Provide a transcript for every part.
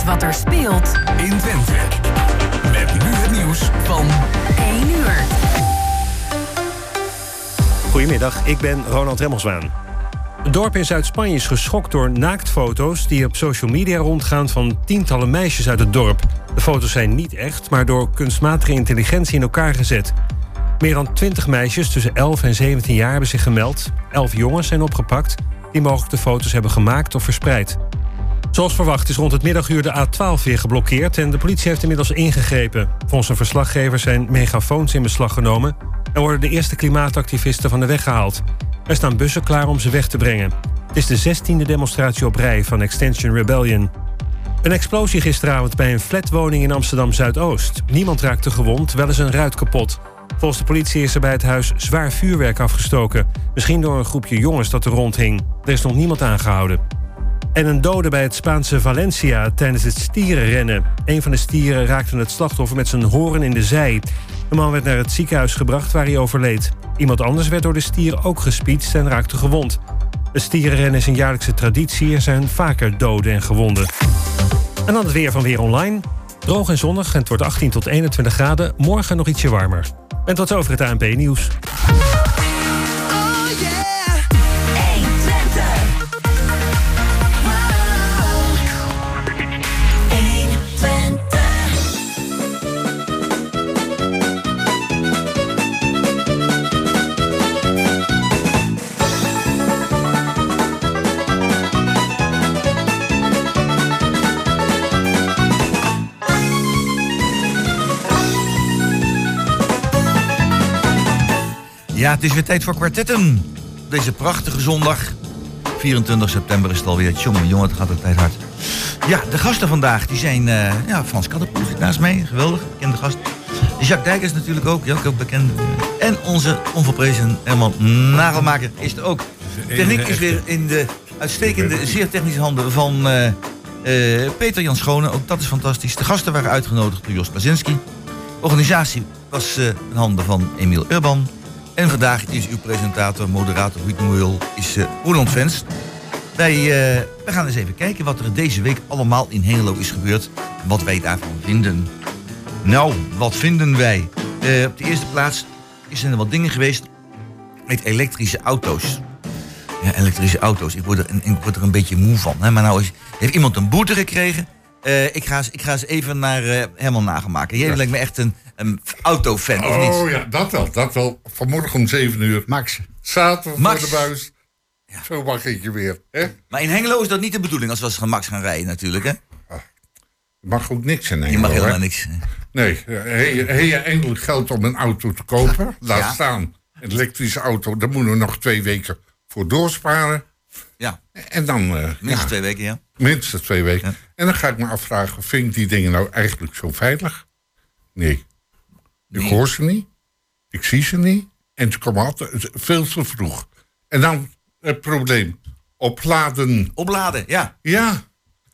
weet wat er speelt in Twente. Met nu het nieuws van 1 uur. Goedemiddag, ik ben Ronald Remmelswaan. Het dorp in Zuid-Spanje is geschokt door naaktfoto's die op social media rondgaan van tientallen meisjes uit het dorp. De foto's zijn niet echt, maar door kunstmatige intelligentie in elkaar gezet. Meer dan 20 meisjes tussen 11 en 17 jaar hebben zich gemeld. 11 jongens zijn opgepakt die mogelijk de foto's hebben gemaakt of verspreid. Zoals verwacht is rond het middaguur de A12 weer geblokkeerd en de politie heeft inmiddels ingegrepen. Volgens een verslaggever zijn megafoons in beslag genomen en worden de eerste klimaatactivisten van de weg gehaald. Er staan bussen klaar om ze weg te brengen. Het is de 16e demonstratie op rij van Extension Rebellion. Een explosie gisteravond bij een flatwoning in Amsterdam Zuidoost. Niemand raakte gewond, wel eens een ruit kapot. Volgens de politie is er bij het huis zwaar vuurwerk afgestoken. Misschien door een groepje jongens dat er rondhing. Er is nog niemand aangehouden. En een dode bij het Spaanse Valencia tijdens het stierenrennen. Een van de stieren raakte het slachtoffer met zijn horen in de zij. De man werd naar het ziekenhuis gebracht waar hij overleed. Iemand anders werd door de stier ook gespietst en raakte gewond. Het stierenrennen is een jaarlijkse traditie. Er zijn vaker doden en gewonden. En dan het weer van Weer Online. Droog en zonnig en het wordt 18 tot 21 graden. Morgen nog ietsje warmer. En tot over het ANP-nieuws. Ja, het is weer tijd voor kwartetten. Deze prachtige zondag. 24 september is het alweer. Jongen, jongen, het gaat de tijd hard. Ja, de gasten vandaag, die zijn uh, ja, Frans Kattenpoel zit naast mij. Geweldig, bekende gast. Jacques Dijkers natuurlijk ook, ja, ook. En onze onverprezen Herman Nagelmaker is er ook. Techniek is weer in de uitstekende, zeer technische handen van uh, uh, Peter Jan Schone. Ook dat is fantastisch. De gasten waren uitgenodigd door Jos Pazinski. De organisatie was in handen van Emiel Urban. En vandaag is uw presentator, moderator, hoe is uh, Roland Vens. Wij, uh, gaan eens even kijken wat er deze week allemaal in Hengelo is gebeurd. En wat wij daarvan vinden. Nou, wat vinden wij? Uh, op de eerste plaats zijn er wat dingen geweest met elektrische auto's. Ja, elektrische auto's. Ik word er, er een beetje moe van. Hè? Maar nou is, heeft iemand een boete gekregen. Uh, ik, ga eens, ik ga eens even naar uh, Herman Nagemaken. Jij ja. lijkt me echt een, een autofan, of niet? Oh ja, dat wel. Dat wel. Vanmorgen om 7 uur. Max. Zaten Max. voor de buis. Ja. Zo mag ik je weer. Hè? Maar in Hengelo is dat niet de bedoeling als we als Max gaan rijden natuurlijk, hè? Je mag ook niks in Hengelo, Je mag helemaal hè? niks. Nee. Heb je eindelijk geld om een auto te kopen? Laat ja. staan. Een elektrische auto, daar moeten we nog twee weken voor doorsparen. Ja. En dan... Uh, Minstens ja, twee weken, ja. Minstens twee weken. En dan ga ik me afvragen, vind ik die dingen nou eigenlijk zo veilig? Nee. Ik hoor ze niet. Ik zie ze niet. En ze komen altijd veel te vroeg. En dan het probleem. Opladen. Opladen, ja. Ja.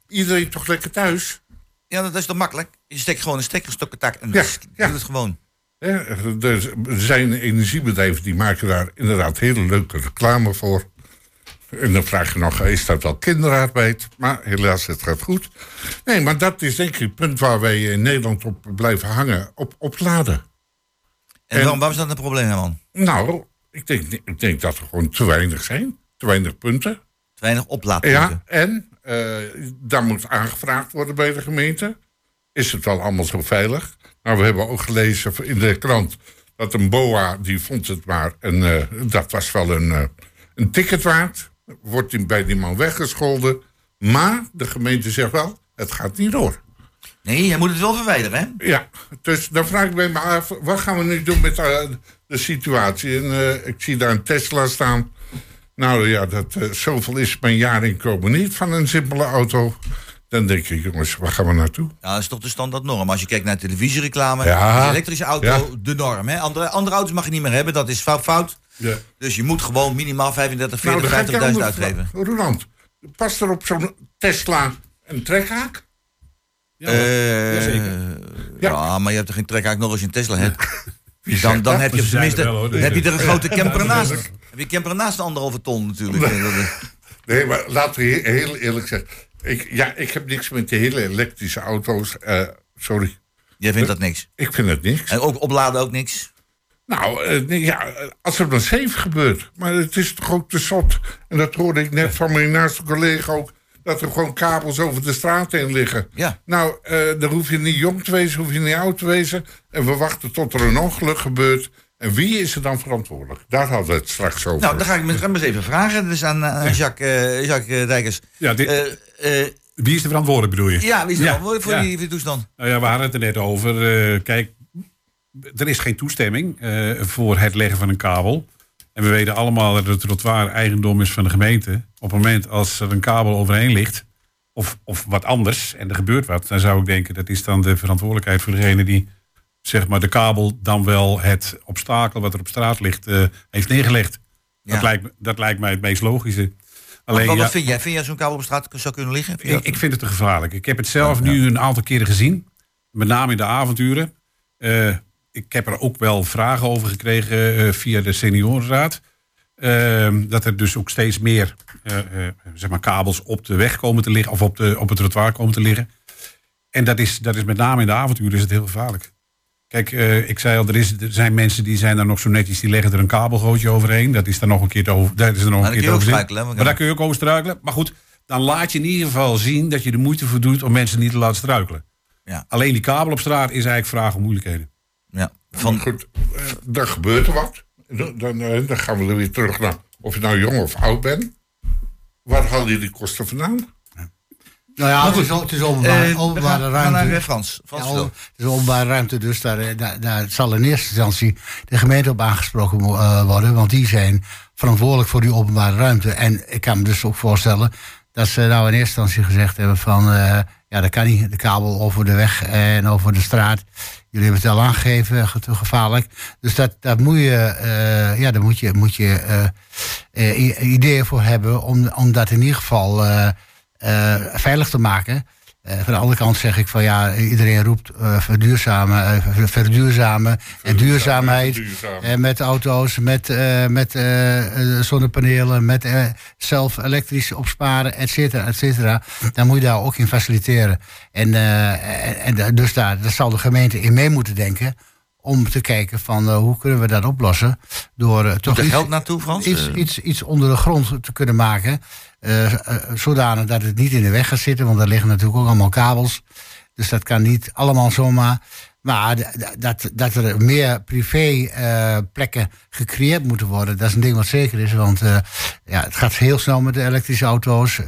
Iedereen toch lekker thuis? Ja, dat is toch makkelijk? Je steekt gewoon een stekker, en ja, ja. doet het gewoon. Ja, er zijn energiebedrijven die maken daar inderdaad hele leuke reclame voor. En dan vraag je nog, is dat wel kinderarbeid? Maar helaas, het gaat goed. Nee, maar dat is denk ik het punt waar wij in Nederland op blijven hangen. Op opladen. En, en waarom, is dat een probleem, man? Nou, ik denk, ik denk dat er gewoon te weinig zijn. Te weinig punten. Te weinig oplaadpunten. Ja, en uh, daar moet aangevraagd worden bij de gemeente. Is het wel allemaal zo veilig? Nou, we hebben ook gelezen in de krant dat een BOA, die vond het maar... En uh, dat was wel een, uh, een ticket waard wordt hij bij die man weggescholden. Maar de gemeente zegt wel, het gaat niet door. Nee, hij moet het wel verwijderen, hè? Ja, dus dan vraag ik mij maar af, wat gaan we nu doen met uh, de situatie? En uh, ik zie daar een Tesla staan. Nou ja, dat, uh, zoveel is mijn jaarinkomen niet van een simpele auto. Dan denk ik, jongens, waar gaan we naartoe? Ja, dat is toch de standaard norm. Als je kijkt naar televisiereclame, ja. elektrische auto, ja. de norm. Hè? Andere, andere auto's mag je niet meer hebben, dat is fout. Ja. Dus je moet gewoon minimaal 35, 40, nou, 50.000 uitgeven. Roland, past er op zo'n Tesla een trekhaak? Ja, uh, ja. ja, maar je hebt er geen trekhaak nog als je een Tesla hebt. dan dan heb je tenminste wel, heb je er een grote camper naast. Heb je camper naast de anderhalve ton natuurlijk. nee, maar laten we heel eerlijk zeggen. Ik, ja, ik heb niks met de hele elektrische auto's. Eh, sorry. Jij vindt dat niks. Ik vind het niks. En ook opladen ook niks. Nou, eh, ja, als het maar safe gebeurt. Maar het is toch ook te zot. En dat hoorde ik net van mijn naaste collega ook. Dat er gewoon kabels over de straat heen liggen. Ja. Nou, eh dan hoef je niet jong te wezen, hoef je niet oud te wezen. En we wachten tot er een ongeluk gebeurt. En wie is er dan verantwoordelijk? Daar hadden we het straks over. Nou, dan ga ik me eens even vragen. Dus aan, aan Jacques, eh, Jacques eh, Dijkers. Ja, dit- Eh, eh, Wie is de verantwoordelijk, bedoel je? ja, wie is er Ja, verantwoordelijk voor ja. die, voor die toestand? Nou ja, we hadden het er net over. Kijk, er is geen toestemming eh, voor het leggen van een kabel. En we weten allemaal dat het trottoir eigendom is van de gemeente. Op het moment als er een kabel overheen ligt, of, of wat anders, en er gebeurt wat, dan zou ik denken dat is dan de verantwoordelijkheid voor degene die zeg maar, de kabel dan wel het obstakel wat er op straat ligt, eh, heeft neergelegd. Ja. Dat, lijkt, dat lijkt mij het meest logische. Alleen, wat, ja, vind jij? Vind jij zo'n kabel op straat zou kunnen liggen? Vind ik, ik vind het te gevaarlijk. Ik heb het zelf nu een aantal keren gezien. Met name in de avonturen. Eh, ik heb er ook wel vragen over gekregen eh, via de seniorenraad. Eh, dat er dus ook steeds meer eh, eh, zeg maar kabels op de weg komen te liggen. Of op, de, op het trottoir komen te liggen. En dat is, dat is met name in de avonturen is het heel gevaarlijk. Kijk, ik zei al, er, is, er zijn mensen die zijn daar nog zo netjes, die leggen er een kabelgootje overheen. Dat is dan nog een keer te over. Dat is er nog Maar een keer te hè? Maar daar kun je ook over struikelen. Maar goed, dan laat je in ieder geval zien dat je er moeite voor doet om mensen niet te laten struikelen. Ja. Alleen die kabel op straat is eigenlijk vraag om moeilijkheden. Maar Van, goed, eh, dan gebeurt er wat. Dan, dan, eh, dan gaan we er weer terug naar of je nou jong of oud bent. Waar haal je die kosten vandaan? Nou ja, het is, het is openbaar, eh, openbare gaan- ruimte. naar Frans. Frans Ja, vertel. het is openbare ruimte, dus daar, daar, daar zal in eerste instantie de gemeente op aangesproken worden. Want die zijn verantwoordelijk voor die openbare ruimte. En ik kan me dus ook voorstellen dat ze nou in eerste instantie gezegd hebben van... eh, ja, dat kan niet, de kabel over de weg en over de straat. Jullie hebben het al aangegeven, gevaarlijk. Dus dat, dat moet je, eh, ja, daar moet je, moet je i- ideeën voor hebben om, om dat in ieder geval veilig te maken. Eh, van de andere kant zeg ik van ja, iedereen roept eh, verduurzamen, eh, ver- verduurzamen en duurzaamheid. Verduurzamen. Eh, met auto's, met, eh, met zonnepanelen, met eh, zelf elektrisch opsparen, et cetera, et cetera. Dan moet je daar ook in faciliteren. En, eh, en, en dus daar, daar zal de gemeente in mee moeten denken. Om te kijken van hoe kunnen we dat oplossen. Door toch er iets, geld naartoe, Frans? iets, iets, iets onder de grond te kunnen maken. Eh, eh, zodanig dat het niet in de weg gaat zitten. Want er liggen natuurlijk ook allemaal kabels. Dus dat kan niet allemaal zomaar. Maar dat, dat er meer privé eh, plekken gecreëerd moeten worden, dat is een ding wat zeker is. Want ja, het gaat heel snel met de elektrische auto's.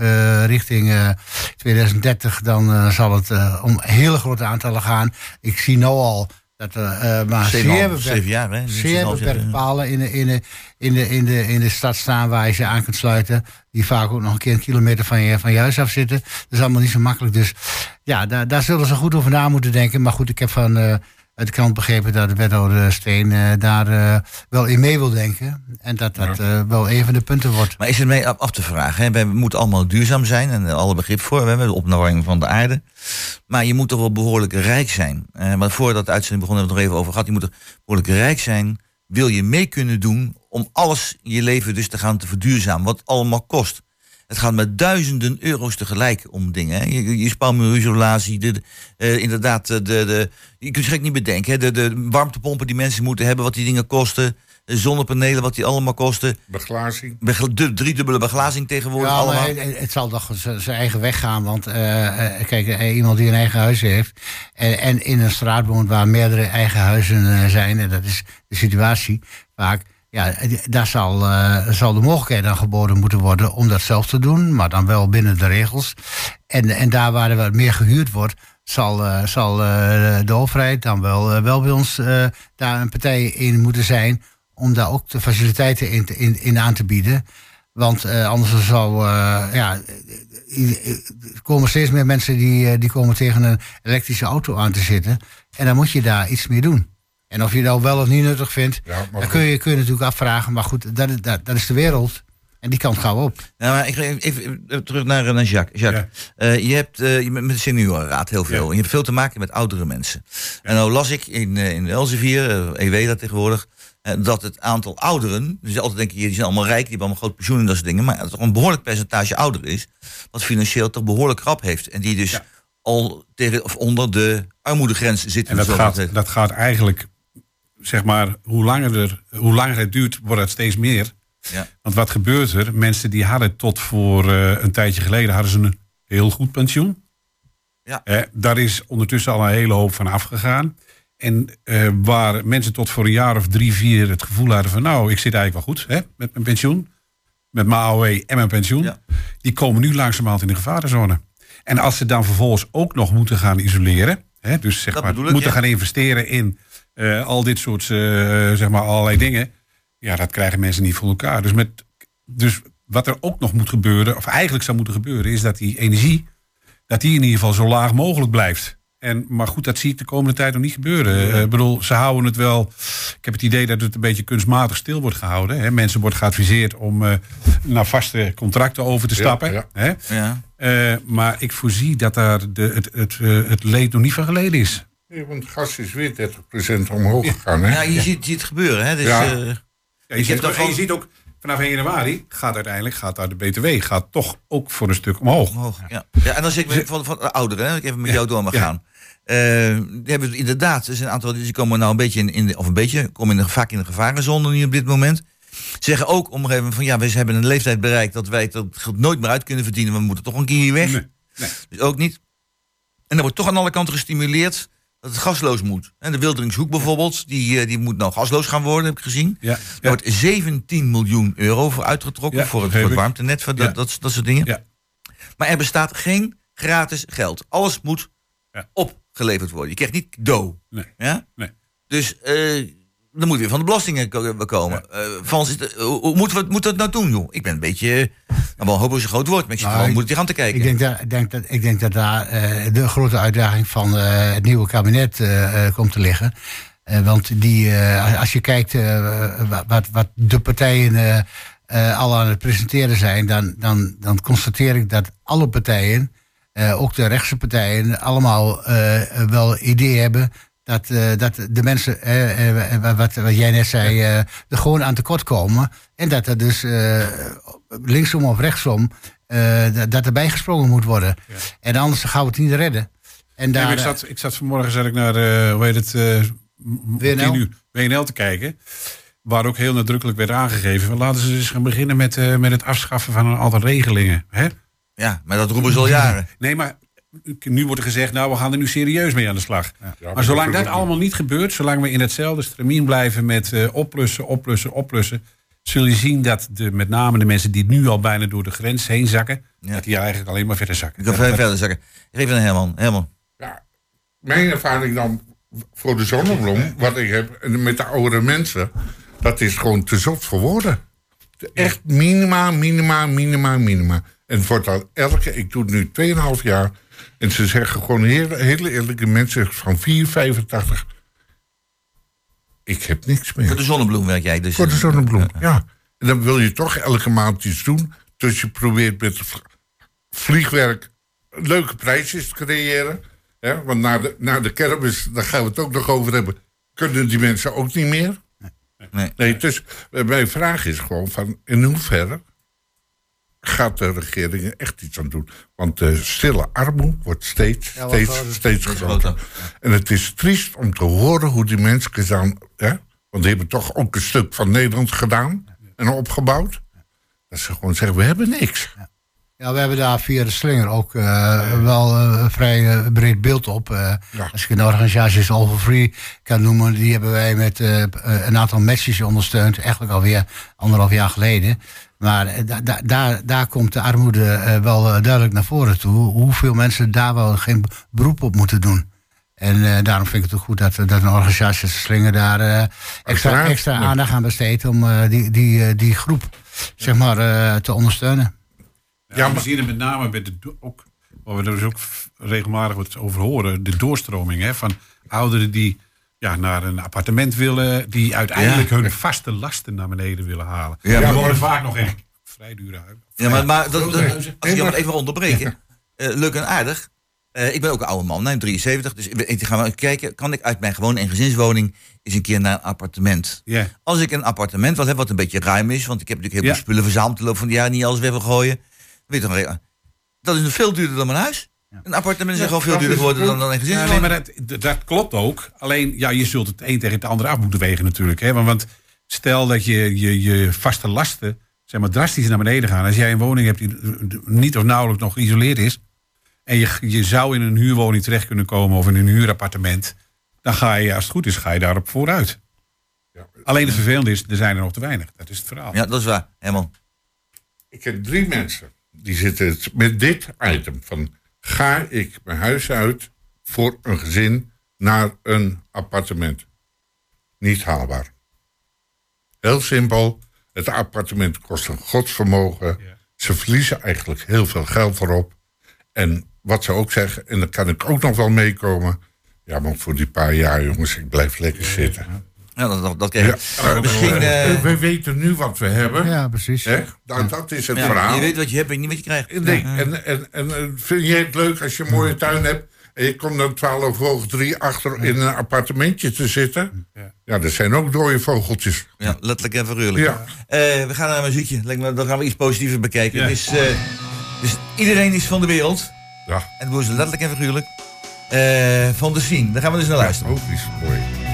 Richting eh, 2030 dan zal het om hele grote aantallen gaan. Ik zie nu al dat er eh, maar Zeven zeer beperkt- jaar, hè? zeer beperkt palen in de, in, de, in, de, in, de, in de stad staan waar je ze aan kunt sluiten. Die vaak ook nog een keer een kilometer van je, van je huis af zitten. Dat is allemaal niet zo makkelijk. Dus ja, daar, daar zullen ze goed over na moeten denken. Maar goed, ik heb van eh, uit de krant begrepen dat de wethouder Steen eh, daar eh, wel in mee wil denken. En dat dat eh, wel een van de punten wordt. Maar is het mee af te vragen? Hè? Wij moeten allemaal duurzaam zijn en er alle begrip voor. We hebben de opwarming van de aarde. Maar je moet toch wel behoorlijk rijk zijn. Eh, maar voordat de uitzending begon, hebben we het nog even over gehad. Je moet toch behoorlijk rijk zijn. Wil je mee kunnen doen om alles in je leven dus te gaan te verduurzamen? Wat allemaal kost. Het gaat met duizenden euro's tegelijk om dingen. Hè? Je, je spouwmuurisolatie, de, de, eh, inderdaad, de, de, je kunt het gek niet bedenken. Hè? De, de warmtepompen die mensen moeten hebben, wat die dingen kosten. De zonnepanelen, wat die allemaal kosten. Beglazing. Begla- de driedubbele beglazing tegenwoordig Ja, maar allemaal. het, het zal toch zijn eigen weg gaan. Want eh, eh, kijk, iemand die een eigen huis heeft. En, en in een straat woont waar meerdere eigen huizen zijn. En dat is de situatie vaak. Ja, daar zal, eh, zal de mogelijkheid aan geboden moeten worden om dat zelf te doen. Maar dan wel binnen de regels. En, en daar waar er wat meer gehuurd wordt. Zal, eh, zal eh, de overheid dan wel, wel bij ons daar een partij in moeten zijn. Om daar ook de faciliteiten in, in, aan te bieden. Want anders eh, ja, er komen steeds meer mensen die, die komen tegen een elektrische auto aan te zitten. En dan moet je daar iets mee doen. En of je dat wel of niet nuttig vindt, Ja, dan kun je, kun je natuurlijk afvragen. Maar goed, dat, is- dat, dat is de wereld. En die kant gauw op. Nou, maar ik ga even, even terug naar, eh, naar Jacques. Jacques, eh, je hebt eh, je bent met de seniorenraad heel veel. Ja. En je hebt veel te maken met oudere mensen. En nou las ik in, in Elsevier, eh EW dat tegenwoordig, eh, dat het aantal ouderen, dus altijd denk je, die zijn allemaal rijk, die hebben allemaal groot pensioen en dat soort dingen, maar dat er een behoorlijk percentage ouder is, wat financieel toch behoorlijk krap heeft. En die dus Ja. al tegen, of onder de armoedegrens zitten. En dat gaat, dat gaat eigenlijk, zeg maar, hoe langer, er, hoe langer het duurt, wordt het steeds meer. Ja. Want wat gebeurt er? Mensen die hadden tot voor eh, een tijdje geleden hadden ze een heel goed pensioen. Ja. Eh, daar is ondertussen al een hele hoop van afgegaan. En eh, waar mensen tot voor een jaar of drie, vier het gevoel hadden van... nou, ik zit eigenlijk wel goed hè, met mijn pensioen. Met mijn AOW en mijn pensioen. Ja. Die komen nu langzamerhand in de gevarenzone. En als ze dan vervolgens ook nog moeten gaan isoleren... Hè, dus zeg Dat maar, ik, moeten ja. gaan investeren in eh, al dit soort, eh, zeg maar, allerlei dingen... ja, dat krijgen mensen niet voor elkaar. Dus, met, dus wat er ook nog moet gebeuren, of eigenlijk zou moeten gebeuren... is dat die energie, dat die in ieder geval zo laag mogelijk blijft. En, maar goed, dat zie ik de komende tijd nog niet gebeuren. Eh, Ik bedoel, ze houden het wel... Ik heb het idee dat het een beetje kunstmatig stil wordt gehouden. Hè. Mensen wordt geadviseerd om eh, naar vaste contracten over te stappen. ja. Hè. Ja. Eh, maar ik voorzie dat daar de, het, het, het leed nog niet van geleden is. Nee, want gas is weer 30% omhoog gegaan. Hè? Ja, je ziet, je ziet het gebeuren. Hè? Dus, Ja. eh, Ja, je, ziet, je ziet ook vanaf 1 januari gaat uiteindelijk gaat daar de BTW gaat toch ook voor een stuk omhoog. Omhoog, ja. ja. En dan zeg ik met- van, van de ouderen, hè, dat ik even met jou door mag ja. gaan. Eh, die hebben het inderdaad, er zijn een aantal die komen nou een beetje in, in de, of een beetje, komen in de, vaak in de gevarenzone nu op dit moment. Ze zeggen ook om een gegeven moment van ja, we hebben een leeftijd bereikt dat wij dat geld nooit meer uit kunnen verdienen. We moeten toch een keer hier weg. Nee, nee. Dus ook niet. En er wordt toch aan alle kanten gestimuleerd dat het gasloos moet. En de Wilderingshoek bijvoorbeeld, die, eh, die moet nou gasloos gaan worden, heb ik gezien. Ja, Er wordt 17 miljoen euro voor uitgetrokken Ja, voor het, voor het warmtenet, voor dat, dat, dat soort dingen. Ja. Maar er bestaat geen gratis geld. Alles moet opgeleverd worden. Je krijgt niet cadeau. Nee. Ja? Nee. Dus eh dan moet weer van de belastingen komen. Eh, Frans, is het- hoe, moeten we we het nou doen, joh? Ik ben een beetje, eh, nou, wel hoop dat een groot woord, maar ik zit Nou, gewoon ik- moeilijk tegen aan te kijken. Ik denk dat, ik denk dat, ik denk dat daar eh, de grote uitdaging van eh, het nieuwe kabinet eh, eh, komt te liggen. Eh, want die, eh, als je kijkt eh, wa- wat, wat de partijen eh, eh, al aan het presenteren zijn, dan, dan, dan constateer ik dat alle partijen, eh, ook de rechtse partijen, allemaal eh, wel idee hebben. Dat, eh, dat de mensen, eh, eh, wat, wat jij net zei, eh, er gewoon aan tekort komen. En dat er dus eh, linksom of rechtsom eh, dat- dat er bijgesprongen moet worden. En anders gaan we het niet redden. En Nee, daar, maar ik, zat, ik zat vanmorgen zat ik naar, eh, hoe heet het, eh, WNL? 10 uur WNL te kijken. Waar ook heel nadrukkelijk werd aangegeven. Laten ze eens gaan beginnen met, eh, met het afschaffen van een aantal regelingen. Hè? Ja, maar dat roepen ze al jaren. Nee, maar nu wordt er gezegd, nou, we gaan er nu serieus mee aan de slag. maar maar zolang dat dat allemaal niet gebeurt, zolang we in hetzelfde stramien blijven met eh, oplussen, oplussen, oplussen, zul je zien dat de, met name de mensen die nu al bijna door de grens heen zakken, Ja. dat die eigenlijk alleen maar verder zakken. Ik dat- verder zeggen. Even naar Herman. Herman. Ja, mijn ervaring dan voor de zonnebloem, wat ik heb en met de oudere mensen, dat is gewoon te zot voor woorden. Echt minima, minima, minima, minima. En wordt al elke, ik doe het nu 2,5 jaar. En ze zeggen gewoon hele, hele eerlijke mensen van 4, 85. Ik heb niks meer. Voor de zonnebloem werk jij dus. Voor de zonnebloem, ja. En dan wil je toch elke maand iets doen. Dus je probeert met vliegwerk leuke prijsjes te creëren. Hè? Want na de, na de kermis, daar gaan we het ook nog over hebben... kunnen die mensen ook niet meer. Nee. Nee, dus eh, mijn vraag is gewoon van... in hoeverre gaat de regering er echt iets aan doen? Want de stille armoede wordt steeds, Ja, steeds, groter. steeds groter. En het is triest om te horen hoe die mensen dan... Hè? Want die hebben toch ook een stuk van Nederland gedaan en opgebouwd. Dat ze gewoon zeggen, we hebben niks. Ja, we hebben daar via de slinger ook eh, wel eh, een vrij eh, breed beeld op. Ja. Als ik een organisatie als All for Free kan noemen, die hebben wij met een aantal matches ondersteund. Eigenlijk alweer anderhalf jaar geleden. Maar eh, da- da- daar, daar komt de armoede eh, wel eh, duidelijk naar voren toe. Hoeveel mensen daar wel geen beroep op moeten doen. En eh, daarom vind ik het ook goed dat, dat een organisatie als Slinger daar extra, extra aandacht aan besteedt om eh, die, die, eh, die groep zeg maar, eh, te ondersteunen. Ja, Ja, we maar- zien het met name bij de, ook, waar we er dus ook regelmatig wat over horen, de doorstroming hè, van ouderen die ja, naar een appartement willen, die uiteindelijk hun vaste lasten naar beneden willen halen. Ja, die maar- wonen vaak nog in vrij dure huizen. Ja, maar, maar dat, dat- als ik je maar- even onderbreken. eh, leuk en aardig. Eh, ik ben ook een oude man, nee, 73. Dus ik, ik ga maar kijken. Kan ik uit mijn gewone eengezinswoning eens een keer naar een appartement? Ja. Als ik een appartement wil hebben wat een beetje ruim is. Want ik heb natuurlijk heel veel spullen verzameld. De loop van de jaren niet alles weg wil gooien. Weet je dat is nog veel duurder dan mijn huis. Een appartement is Ja, gewoon veel duurder geworden dan, dan een Ja, nee, gezinswoning. maar dat, dat klopt ook. Alleen, ja, je zult het een tegen het andere af moeten wegen natuurlijk. Hè? Want, want stel dat je, je je vaste lasten zeg maar, drastisch naar beneden gaan. Als jij een woning hebt die niet of nauwelijks nog geïsoleerd is... en je, je zou in een huurwoning terecht kunnen komen of in een huurappartement... dan ga je, als het goed is, ga je daarop vooruit. Ja. Alleen het vervelende is, er zijn er nog te weinig. Dat is het verhaal. Ja, dat is waar. Helemaal. Ik ken drie mensen die zitten met dit item van ga ik mijn huis uit voor een gezin naar een appartement. Niet haalbaar. Heel simpel. Het appartement kost een godsvermogen. Ze verliezen eigenlijk heel veel geld erop. En wat ze ook zeggen, en daar kan ik ook nog wel meekomen. Ja, maar voor die paar jaar, jongens, ik blijf lekker zitten. Ja, dat, dat, dat je. Misschien, eh, we weten nu wat we hebben. Ja, precies. Hè? Nou, dat is het ja, verhaal. je weet wat je hebt en niet wat je krijgt. Nee, en, en, en eh, vind jij het leuk als je een mooie tuin hebt... en je komt dan 12 hoog 3 achter in een appartementje te zitten? Ja, dat zijn ook dode vogeltjes. Ja, letterlijk en figuurlijk. Ja. Eh, we gaan naar een muziekje. Dan gaan we iets positiever bekijken. Ja. Dus, iedereen is van de wereld. Ja, En dat doen ze letterlijk en figuurlijk. Eh, van de scene. Daar gaan we dus naar luisteren. ook is mooi.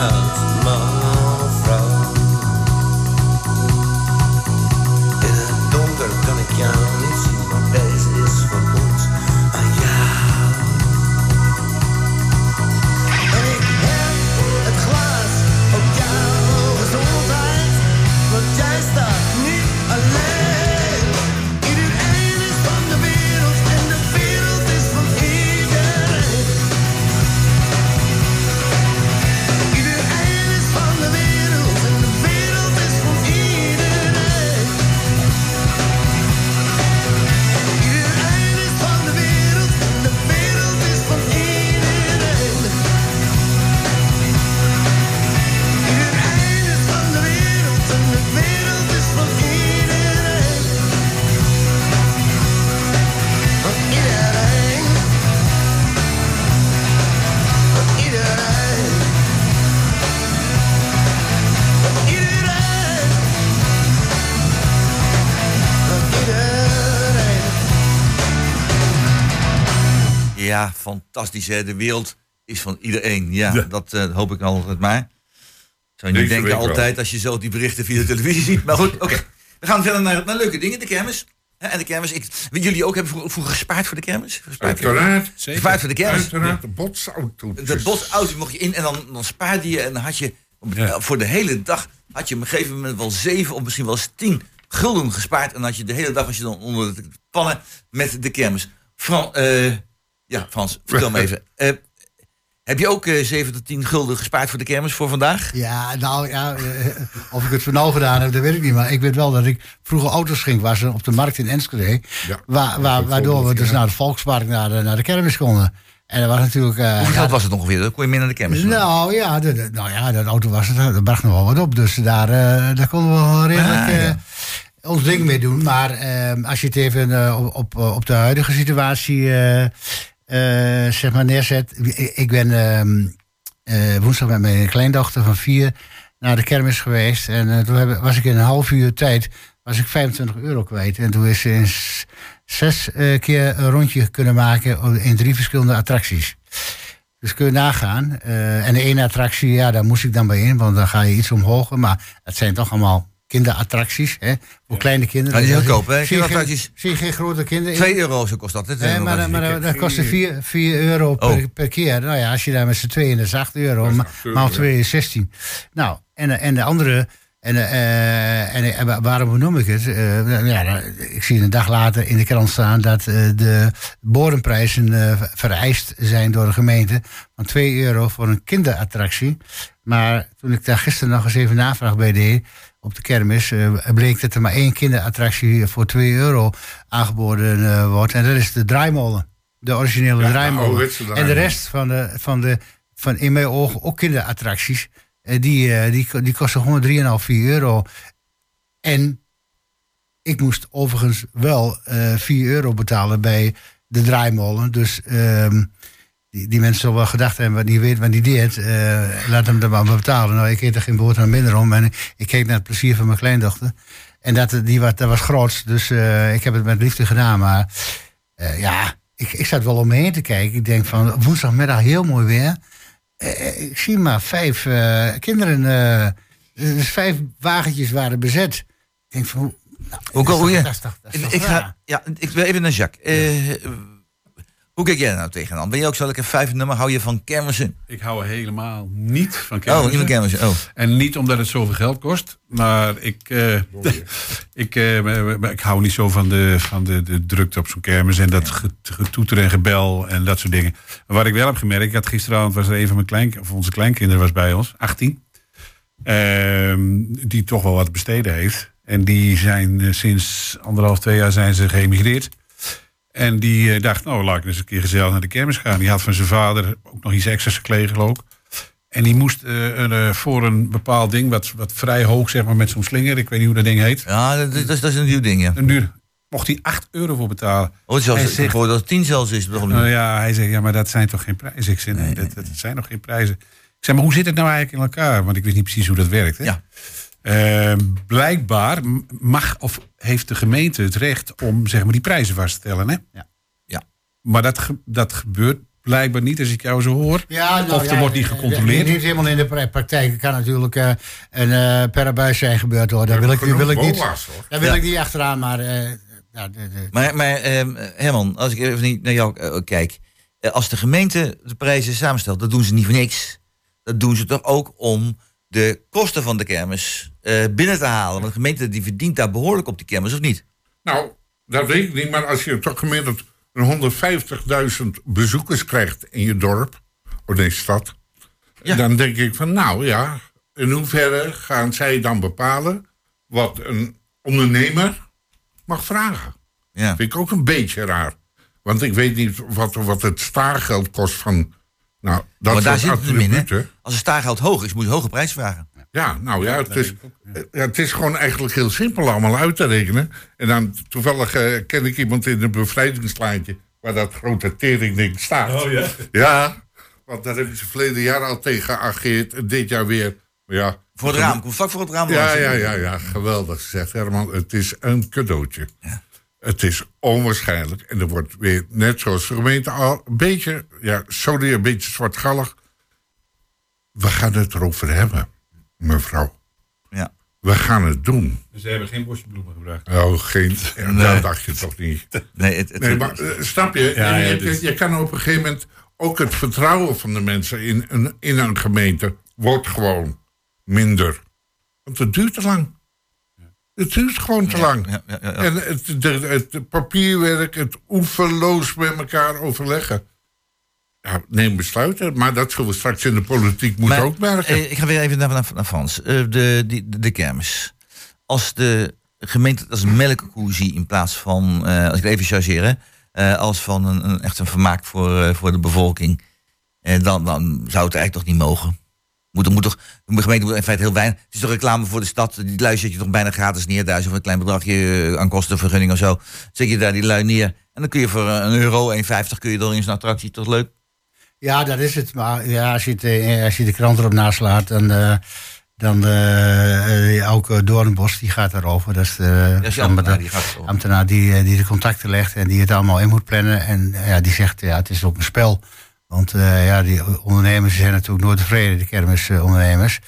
Jong, oud, fantastisch hè. De wereld is van iedereen. Ja, dat eh, hoop ik altijd maar. Zou je niet denken wel. altijd als je zo die berichten via de televisie ziet. Maar goed, oké. We gaan verder naar, naar leuke dingen, de kermis. Hè, En de kermis, ik, jullie ook hebben vroeger, vroeger gespaard voor de kermis? Gespaard voor- Uiteraard. Gespaard voor de kermis? Uiteraard, de botsautootjes. De bosauto mocht je in en dan, dan spaarde je en dan had je Ja. voor de hele dag had je op een gegeven moment wel zeven of misschien wel eens tien gulden gespaard en dan had je de hele dag was je dan onder de pannen met de kermis. Fran, eh, ja, Frans, vertel me even. Eh, heb je ook eh 7 tot 10 gulden gespaard voor de kermis voor vandaag? Ja, nou ja, eh, of ik het voor nou gedaan heb, dat weet ik niet. Maar ik weet wel dat ik vroeger auto's ging wassen op de markt in Enschede. Ja, waar, waar, dat is waardoor we dus naar de Volkspark, naar de, naar de kermis konden. En dat was natuurlijk... Hoeveel ja, geld was het ongeveer? Dan kon je meer naar de kermis. Nou ja, de, de- nou ja, dat auto was het, dat bracht nog wel wat op. Dus daar, daar konden we wel redelijk Ah, ja. ons ding mee doen. Maar eh, als je het even op, op, de huidige situatie zeg maar neerzet. Ik, ben ehm, eh, woensdag met mijn kleindochter van vier naar de kermis geweest. En eh, toen was ik in een half uur tijd was ik 25 euro kwijt. En toen is ze in zes eh, keer een rondje kunnen maken in drie verschillende attracties. Dus kun je nagaan. Eh, en de ene attractie, ja, daar moest ik dan bij in, want dan ga je iets omhoog. Maar het zijn toch allemaal kinderattracties, hè? Voor kleine kinderen. Ja, die is goedkoop, hè? zie je geen- Kinderattracties. Zie je geen grote kinderen? 2 euro zo kost dat. hè? Nee, maar, maar, maar dat kostte 4, 4 euro per, Oh. per keer. Nou ja, als je daar met z'n tweeën, dat is 8 euro. Dat is Maar 8 euro, maal ja. 2 is 16. Nou, en, en de andere... En, eh, en, en wa- waarom benoem ik het? Eh, ja, nou, ik zie een dag later in de krant staan dat eh, de bodemprijzen eh, vereist zijn door de gemeente van 2 euro voor een kinderattractie. Maar toen ik daar gisteren nog eens even navraag bij deed op de kermis, eh, bleek dat er maar één kinderattractie voor 2 euro aangeboden eh, wordt. En dat is de draaimolen. De originele Ja, draaimolen. En de rest van de, van de van in mijn ogen ook kinderattracties, eh, die, die, die kosten gewoon 3,5, 4 euro. En ik moest overigens wel eh 4 euro betalen bij de draaimolen. Dus ehm, die, die mensen zullen wel gedacht hebben, wat die weet wat die deed. eh, laat hem er maar betalen. Nou, ik eet er geen boterham minder om. En ik keek naar het plezier van mijn kleindochter. En dat, die, was- dat was groot. Dus eh, ik heb het met liefde gedaan. Maar eh, ja, ik, ik zat wel om me heen te kijken. Ik denk van woensdagmiddag heel mooi weer. Eh, ik zie maar vijf eh, kinderen. eh, dus vijf wagentjes waren bezet. Ik denk van. Nou, Hoe dat is hoe je? Ik ga, ja, ik wil even naar Jacques. Eh, hoe kijk jij daar nou tegenaan? Ben je ook zo lekker vijf nummer? Hou je van kermissen? Ik hou helemaal niet van Oh, kermissen. niet van kermissen. Oh. En niet omdat het zoveel geld kost. Maar ik, eh, ik, eh, ik hou niet zo van de, van de, de drukte op zo'n kermis. En dat ge- getoeter en gebel en dat soort dingen. Maar wat ik wel heb gemerkt. Ik had gisteravond was er een van mijn klein, of onze kleinkinderen was bij ons. 18. ehm, die toch wel wat besteden heeft. En die zijn eh, sinds anderhalf, twee jaar zijn ze geëmigreerd. En die eh, dacht, nou laat ik eens een keer gezellig naar de kermis gaan. Die had van zijn vader ook nog iets extra's gekregen, geloof ik. En die moest eh, voor een bepaald ding, wat, wat vrij hoog, zeg maar, met zo'n slinger. Ik weet niet hoe dat ding heet. Ja, dat, dat, is- dat is een nieuw ding, ja. Een duur. Mocht hij 8 euro voor betalen. Oh, zelfs, Hij zegt- dat het tien zelfs is. Nou ja, hij zegt, ja, maar dat zijn toch geen prijzen? Ik zeg, nee, dat, dat zijn nog geen prijzen. Ik zeg, maar hoe zit het nou eigenlijk in elkaar? Want ik wist niet precies hoe dat werkt. Hè? Ja. Eh, blijkbaar mag of heeft de gemeente het recht om zeg maar, die prijzen vast te stellen. Hè? Ja. Ja. Maar dat, ge- dat gebeurt blijkbaar niet als ik jou zo hoor. Ja, nou of er ja, wordt niet eh, gecontroleerd. Niet helemaal in de pra- praktijk. Het kan natuurlijk eh, een eh per buis zijn gebeurd hoor. Daar wil ik, wil ik niet. BOA's. Daar wil Ja. ik niet achteraan, maar. eh, ja, de, de- Maar, maar ehm, Herman, als ik even niet naar jou eh, kijk. Eh, als de gemeente de prijzen samenstelt, dat doen ze niet voor niks. Dat doen ze toch ook om de kosten van de kermis eh, binnen te halen. Want de gemeente die verdient daar behoorlijk op die kermis, of niet? Nou, dat weet ik niet, maar als je toch gemiddeld een 150.000 bezoekers krijgt in je dorp, of deze stad, Ja. dan denk ik van, nou ja, in hoeverre gaan zij dan bepalen wat een ondernemer mag vragen? Ja. Vind ik ook een beetje raar. Want ik weet niet wat, wat het staargeld kost van, nou, dat maar daar zit het in. Als het staargeld hoog is, moet je hoge prijs vragen. Ja, nou ja, het is, ja, het is gewoon eigenlijk heel simpel allemaal uit te rekenen. En dan toevallig eh, ken ik iemand in een bevrijdingslaantje waar dat grote teringding staat. Oh ja? Ja, want daar hebben ze verleden jaar al tegen geageerd en dit jaar weer. Maar ja, Voor het raam, komt vlak voor het raam. ja, ja, ja, ja, geweldig zegt Herman. Het is een cadeautje. Het is onwaarschijnlijk. En er wordt weer, net zoals de gemeente al, een beetje, ja, sorry, een beetje zwartgallig. We gaan het erover hebben, mevrouw. Ja. We gaan het doen. Ze hebben geen bosbloemen gebruikt. Oh, geen, dat dacht je toch niet. Nee, het, het, Nee, maar eh, snap je? Ja, je, kan op een gegeven moment ook het vertrouwen van de mensen in een, in een gemeente wordt gewoon minder. Want het duurt te lang. Het duurt gewoon te lang. ja, ja, ja, ja. En het, de, het papierwerk, het oeverloos met elkaar overleggen. Ja, neem besluiten. Maar dat zullen we straks in de politiek moeten Maar, ook merken. eh, ik ga weer even naar, naar, naar Frans. Eh, de, die, de, de kermis. Als de gemeente als een melkkoe zie in plaats van, eh, als ik het even chargeer, als van een, een, echt een vermaak voor, voor de bevolking, dan, dan zou het eigenlijk toch niet mogen. Moet, moet toch, de gemeente moet in feite heel weinig. Het is toch reclame voor de stad. Die lui zet je toch bijna gratis neer. Daar of een klein bedragje aan kostenvergunning of zo. Zet je daar die lui neer. En dan kun je voor een euro, 1,50 kun je er in zo'n attractie. Toch leuk? Ja, dat is het. Maar ja, als, je het, eh, als je de krant erop naslaat, dan. eh, dan eh, ook Doornbos, die gaat daarover. Dat is de, is die ambtenaar, die gaat zo. ambtenaar die, die de contacten legt en die het allemaal in moet plannen. En ja, die zegt, ja, het is ook een spel. Want ja, die ondernemers zijn natuurlijk nooit tevreden, de kermisondernemers.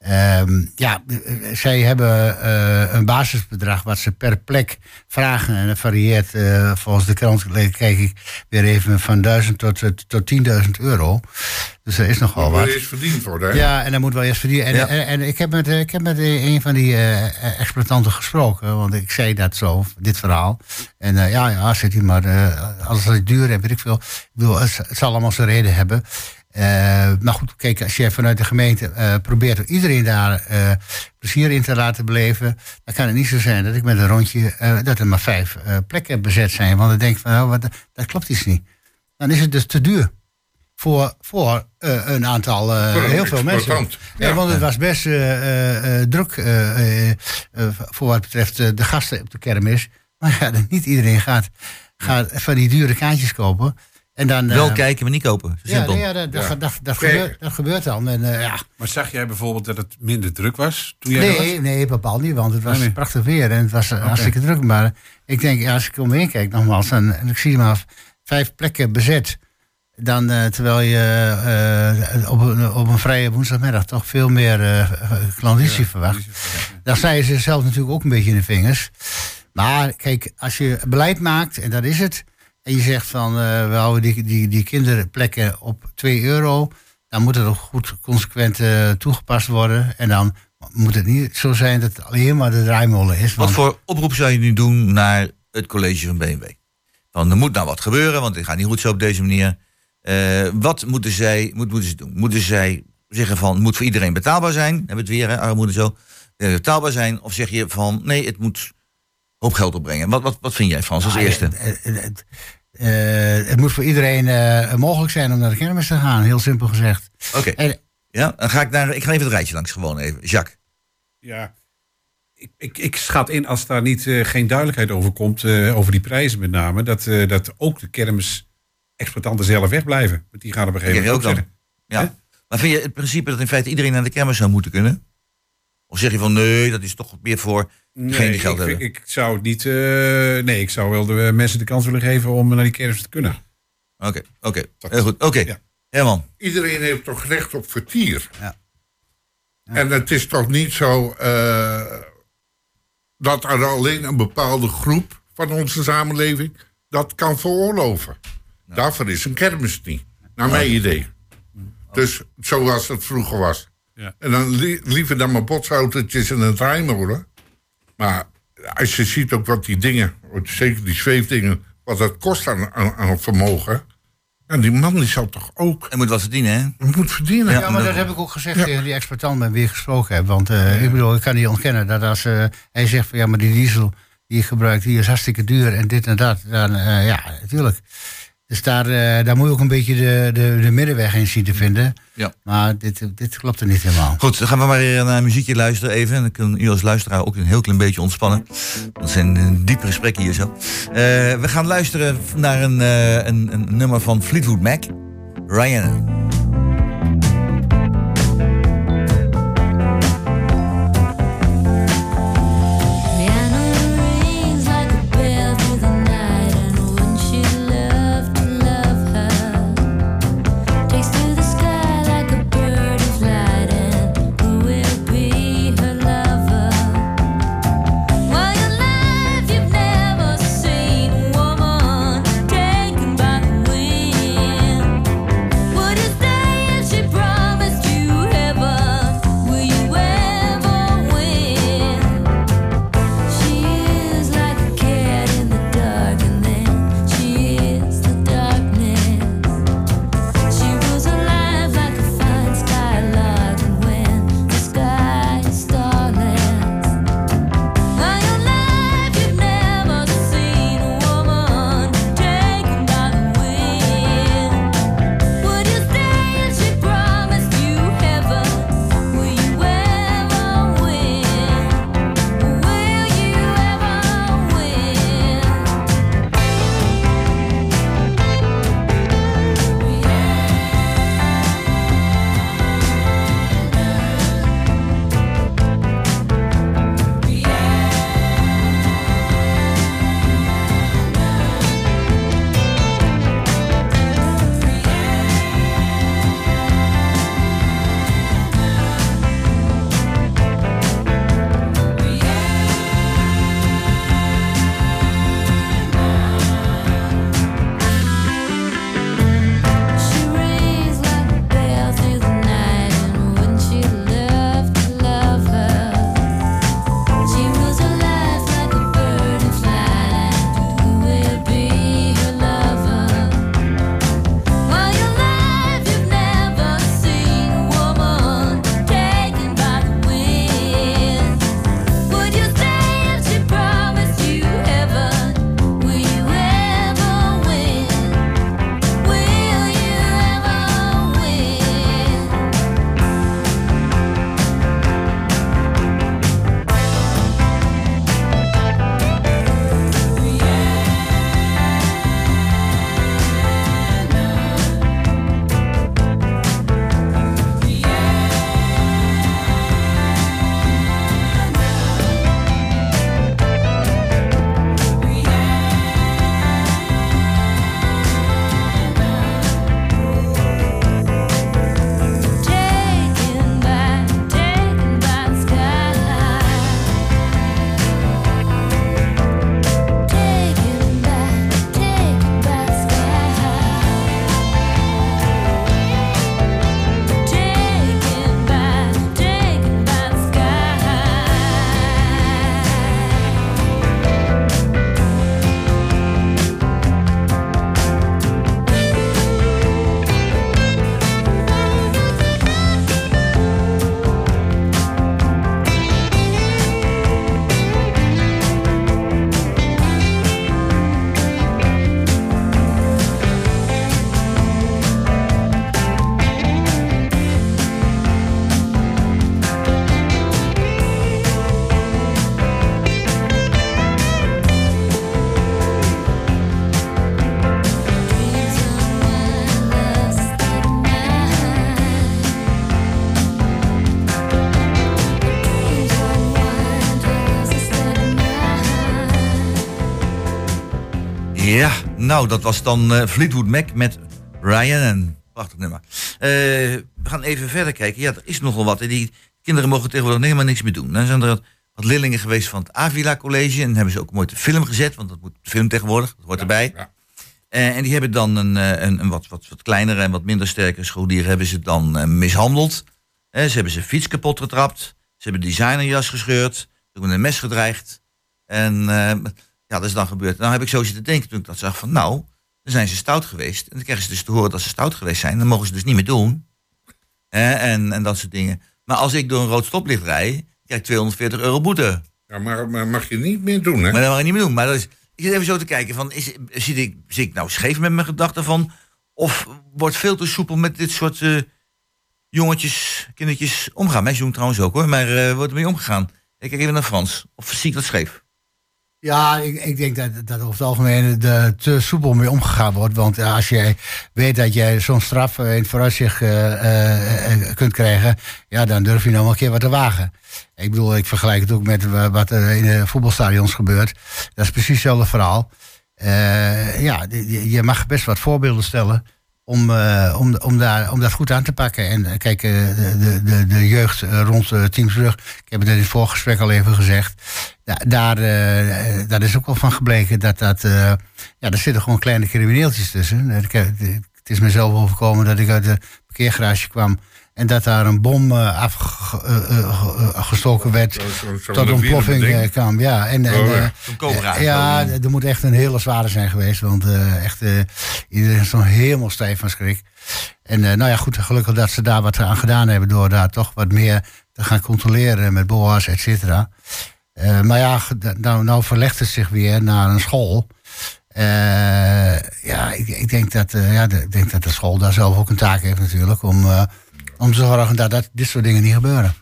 Ehm, ja, eh, zij hebben eh, een basisbedrag wat ze per plek vragen. En dat varieert eh, volgens de krant, kijk ik weer even, van 1000 tot, tot 10.000 euro. Dus er is nogal Moet wat. er eens verdiend worden. Hè? Ja, en dan moet wel eerst verdienen. En, Ja. en, en ik heb met, ik heb met een van die eh, exploitanten gesproken, want ik zei dat zo, dit verhaal. En ja, ja, zit hij maar, alles wat duur en weet ik veel. Ik bedoel, het, het zal allemaal zijn reden hebben. Eh, maar goed, kijk, als je vanuit de gemeente eh, probeert iedereen daar eh, plezier in te laten beleven, dan kan het niet zo zijn dat ik met een rondje, dat er maar vijf plekken bezet zijn. Want dan denk ik van, nou, wat, dat klopt iets niet. Dan is het dus te duur voor, voor een aantal, Voor een heel veel mensen. Ja, ja. want het was best druk voor wat betreft de gasten op de kermis. Maar ja, niet iedereen gaat, gaat van die dure kaartjes kopen. En dan, eh, Wel kijken, maar niet kopen. Ja, simpel. nee, ja, dat, dat, Ja. dat, dat, Kijken. gebeurt, dat gebeurt dan. En, eh, ja. Maar zag jij bijvoorbeeld dat het minder druk was toen jij er was? Nee, nee, bepaald niet, want het was Nee, nee. prachtig weer en het was eh, hartstikke druk. Maar ik denk, ja, als ik om me heen kijk nogmaals, dan, en ik zie maar vijf plekken bezet. Dan, eh, terwijl je eh, op, een, op een vrije woensdagmiddag toch veel meer eh klanditie verwacht. Dan snijden ze zelf natuurlijk ook een beetje in de vingers. Maar kijk, als je beleid maakt, en dat is het. En je zegt van, eh, we houden die, die, die kinderplekken op 2 euro. Dan moet het ook goed consequent eh, toegepast worden. En dan moet het niet zo zijn dat het alleen maar de draaimolen is. Wat voor oproep zou je nu doen naar het college van BMW? Van er moet nou wat gebeuren, want het gaat niet goed zo op deze manier. Eh, wat moeten zij moet, moeten ze doen? Moeten zij zeggen van het moet voor iedereen betaalbaar zijn? Hebben we het weer, hè, armoede zo. Betaalbaar zijn? Of zeg je van nee, het moet hoop geld opbrengen? Wat, wat, wat vind jij, Frans, als Ah, eerste? Het, het, het, eh, het moet voor iedereen eh, mogelijk zijn om naar de kermis te gaan, heel simpel gezegd. Oké, En, ja, dan ga ik naar. Ik ga even het rijtje langs, gewoon even. Jacques. Ja. Ik, ik, ik schat in als daar niet, eh, geen duidelijkheid over komt, eh, over die prijzen met name, dat, eh, dat ook de kermis-exploitanten zelf wegblijven. Want die gaan op een gegeven moment ook ook dan? Ja. Maar vind je het principe dat in feite iedereen naar de kermis zou moeten kunnen? Of zeg je van nee, dat is toch meer voor Nee, die geld ik, hebben? ik zou het niet. eh, nee, ik zou wel de eh, mensen de kans willen geven om naar die kermis te kunnen. Oké, oké. Heel goed. Oké. Ja. Herman. Iedereen heeft toch recht op vertier. Ja. En het is toch niet zo eh, dat er alleen een bepaalde groep van onze samenleving dat kan veroorloven. Daarvoor is een kermis niet, naar mijn idee. Dus zoals het vroeger was. Ja. En dan li- liever dan maar botsautootjes en een draaimolen. Maar als je ziet ook wat die dingen, zeker die zweefdingen, wat dat kost aan, aan, aan vermogen. En die man die zal toch ook Er moet wat verdienen, hè? moet verdienen. Ja, maar dat heb ik ook gezegd tegen die exploitant met wie ik gesproken heb. Want eh, ik bedoel, ik kan niet ontkennen dat als eh, hij zegt van ja, maar die diesel die je gebruikt, die is hartstikke duur en dit en dat. Dan eh, ja, natuurlijk. Dus daar, eh, daar moet je ook een beetje de, de, de middenweg in zien te vinden. Ja. Maar dit, dit klopt er niet helemaal. Goed, dan gaan we maar weer naar muziekje luisteren even. En dan kunnen u als luisteraar ook een heel klein beetje ontspannen. Dat zijn een diepe gesprekken hier zo. Eh, we gaan luisteren naar een, eh, een, een nummer van Fleetwood Mac. Ryan. Nou, dat was dan eh, Fleetwood Mac met Ryan. En prachtig nummer. Eh, we gaan even verder kijken. Ja, er is nogal wat. Die kinderen mogen tegenwoordig helemaal niks meer doen. Dan zijn er wat- leerlingen geweest van het Avila College. En hebben ze ook mooi te film gezet. Want dat moet film tegenwoordig. Dat hoort erbij. Ja. Eh, en die hebben dan een, een, een wat, wat, wat kleinere en wat minder sterke scholier hebben ze dan mishandeld. Ze hebben zijn fiets kapot getrapt. Ze hebben designerjas gescheurd. Ze hebben een mes gedreigd. En ja, dat is dan gebeurd. Nou heb ik zo zitten denken toen ik dat zag van nou, dan zijn ze stout geweest. En dan krijgen ze dus te horen dat ze stout geweest zijn. Dan mogen ze dus niet meer doen. Eh, en, en dat soort dingen. Maar als ik door een rood stoplicht rijd, krijg ik 240 euro boete. Ja, maar, maar mag je niet meer doen, hè? Maar dat mag je niet meer doen. Maar dat is, ik zit even zo te kijken van, is, zit, ik, zit ik nou scheef met mijn gedachten van... of wordt veel te soepel met dit soort eh, jongetjes, kindertjes omgaan. Meisjes doen trouwens ook hoor, maar eh wordt ermee omgegaan. Ik kijk even naar Frans. Of zie ik dat scheef? Ja, ik, ik denk dat, dat over het algemeen er te soepel mee omgegaan wordt. Want als jij weet dat jij zo'n straf eh, in het vooruitzicht eh, eh, kunt krijgen, ja, dan durf je nog een keer wat te wagen. Ik bedoel, ik vergelijk het ook met wa- wat er in de voetbalstadions gebeurt. Dat is precies hetzelfde verhaal. Ja, je mag best wat voorbeelden stellen om, eh, om, om, daar, om dat goed aan te pakken. En eh, kijk, eh, de, de, de, jeugd rond Teams Brug, ik heb het in het voorgesprek al even gezegd. Da- daar, daar is ook wel van gebleken dat dat. ja, er zitten gewoon kleine crimineeltjes tussen. Ik heb- Het is mezelf overkomen dat ik uit de parkeergarage kwam. En dat daar een bom eh, afgestoken werd. Zo- zo- zo'n tot ontploffing lawinebeding. eh, kwam. Ja, en, en, Oh, ja. eh, Zo'n cobra. eh, ja, d- er moet echt een hele zware zijn geweest. Want eh, echt, eh, iedereen is nog helemaal stijf van schrik. En eh, nou ja, goed, gelukkig dat ze daar wat aan gedaan hebben... door daar toch wat meer te gaan controleren met BOA's, et cetera. Eh, maar ja, nou, nou verlegt het zich weer naar een school. Eh, ja, ik, ik, denk dat, eh, ja, ik denk dat de school daar zelf ook een taak heeft natuurlijk... om, eh, om te zorgen dat, dat dit soort dingen niet gebeuren.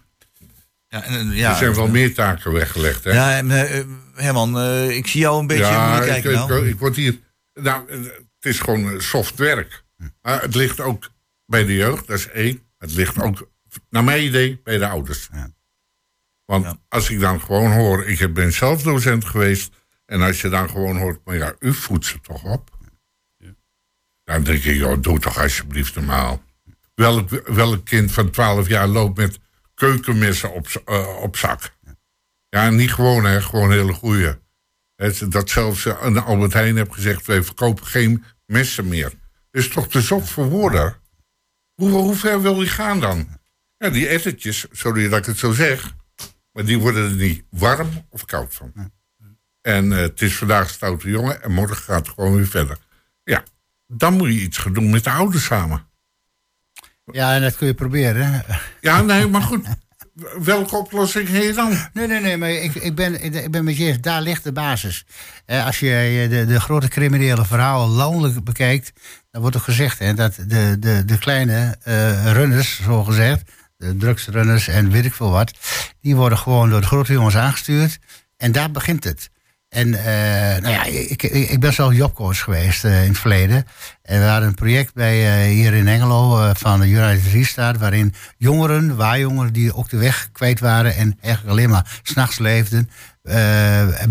Ja, en, ja, Er zijn wel meer taken weggelegd, hè? Ja, eh, Herman, eh, ik zie jou een beetje Ja, je ik, ik, nou. ik word hier... Nou, eh, het is gewoon soft werk. Maar het ligt ook bij de jeugd, dat is één. Het ligt ook, naar mijn idee, bij de ouders. Ja. Want Ja. als ik dan gewoon hoor... Ik ben zelf docent geweest... En als je dan gewoon hoort... Maar ja, u voedt ze toch op? Dan denk ik, joh, doe toch alsjeblieft normaal. Welk, welk kind van 12 jaar loopt met keukenmessen op, eh, op zak? Ja, niet gewoon, hè. Gewoon hele goeie. Het- Dat zelfs eh, een Albert Heijn heeft gezegd... wij verkopen geen messen meer. Dat is toch te zot voor woorden? Hoe, hoe ver wil die gaan dan? Ja, die ettertjes, sorry dat ik het zo zeg... maar die worden er niet warm of koud van. En eh, het is vandaag stoute jongen... en morgen gaat het gewoon weer verder. Ja, dan moet je iets gaan doen met de ouders samen. Ja, en dat kun je proberen. Ja, nee, maar goed. Welke oplossing heb je dan? Nee, nee, nee, maar ik, ik, ben, ik ben met je eens, daar ligt de basis. Eh, als je de, de grote criminele verhalen landelijk bekijkt, dan wordt er gezegd hè, dat de, de, de kleine eh, runners, zo gezegd, de drugsrunners en weet ik veel wat, die worden gewoon door de grote jongens aangestuurd. En daar begint het. En eh, nou ja, ik, ik, ben zelf jobcoach geweest eh, in het verleden. En we hadden een project bij, eh, hier in Engelo van de United Restart... waarin jongeren, waarjongeren die ook de weg kwijt waren... en eigenlijk alleen maar s'nachts leefden...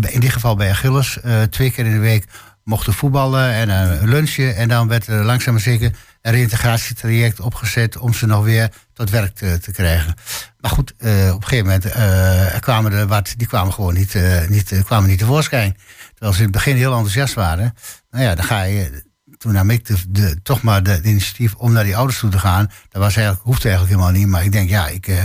in dit geval bij Achilles, twee keer in de week mochten voetballen en een lunchje. En dan werd er langzaam zeker een reïntegratietraject opgezet... om ze nog weer tot werk te, te krijgen. Maar goed, eh, op een gegeven moment eh, kwamen er wat... die kwamen gewoon niet, eh, niet, kwamen niet tevoorschijn. Terwijl ze in het begin heel enthousiast waren. Nou ja, dan ga je... Toen nam ik de, de, toch maar de, de initiatief om naar die ouders toe te gaan. Dat was eigenlijk, hoeft eigenlijk helemaal niet. Maar ik denk, ja, ik eh,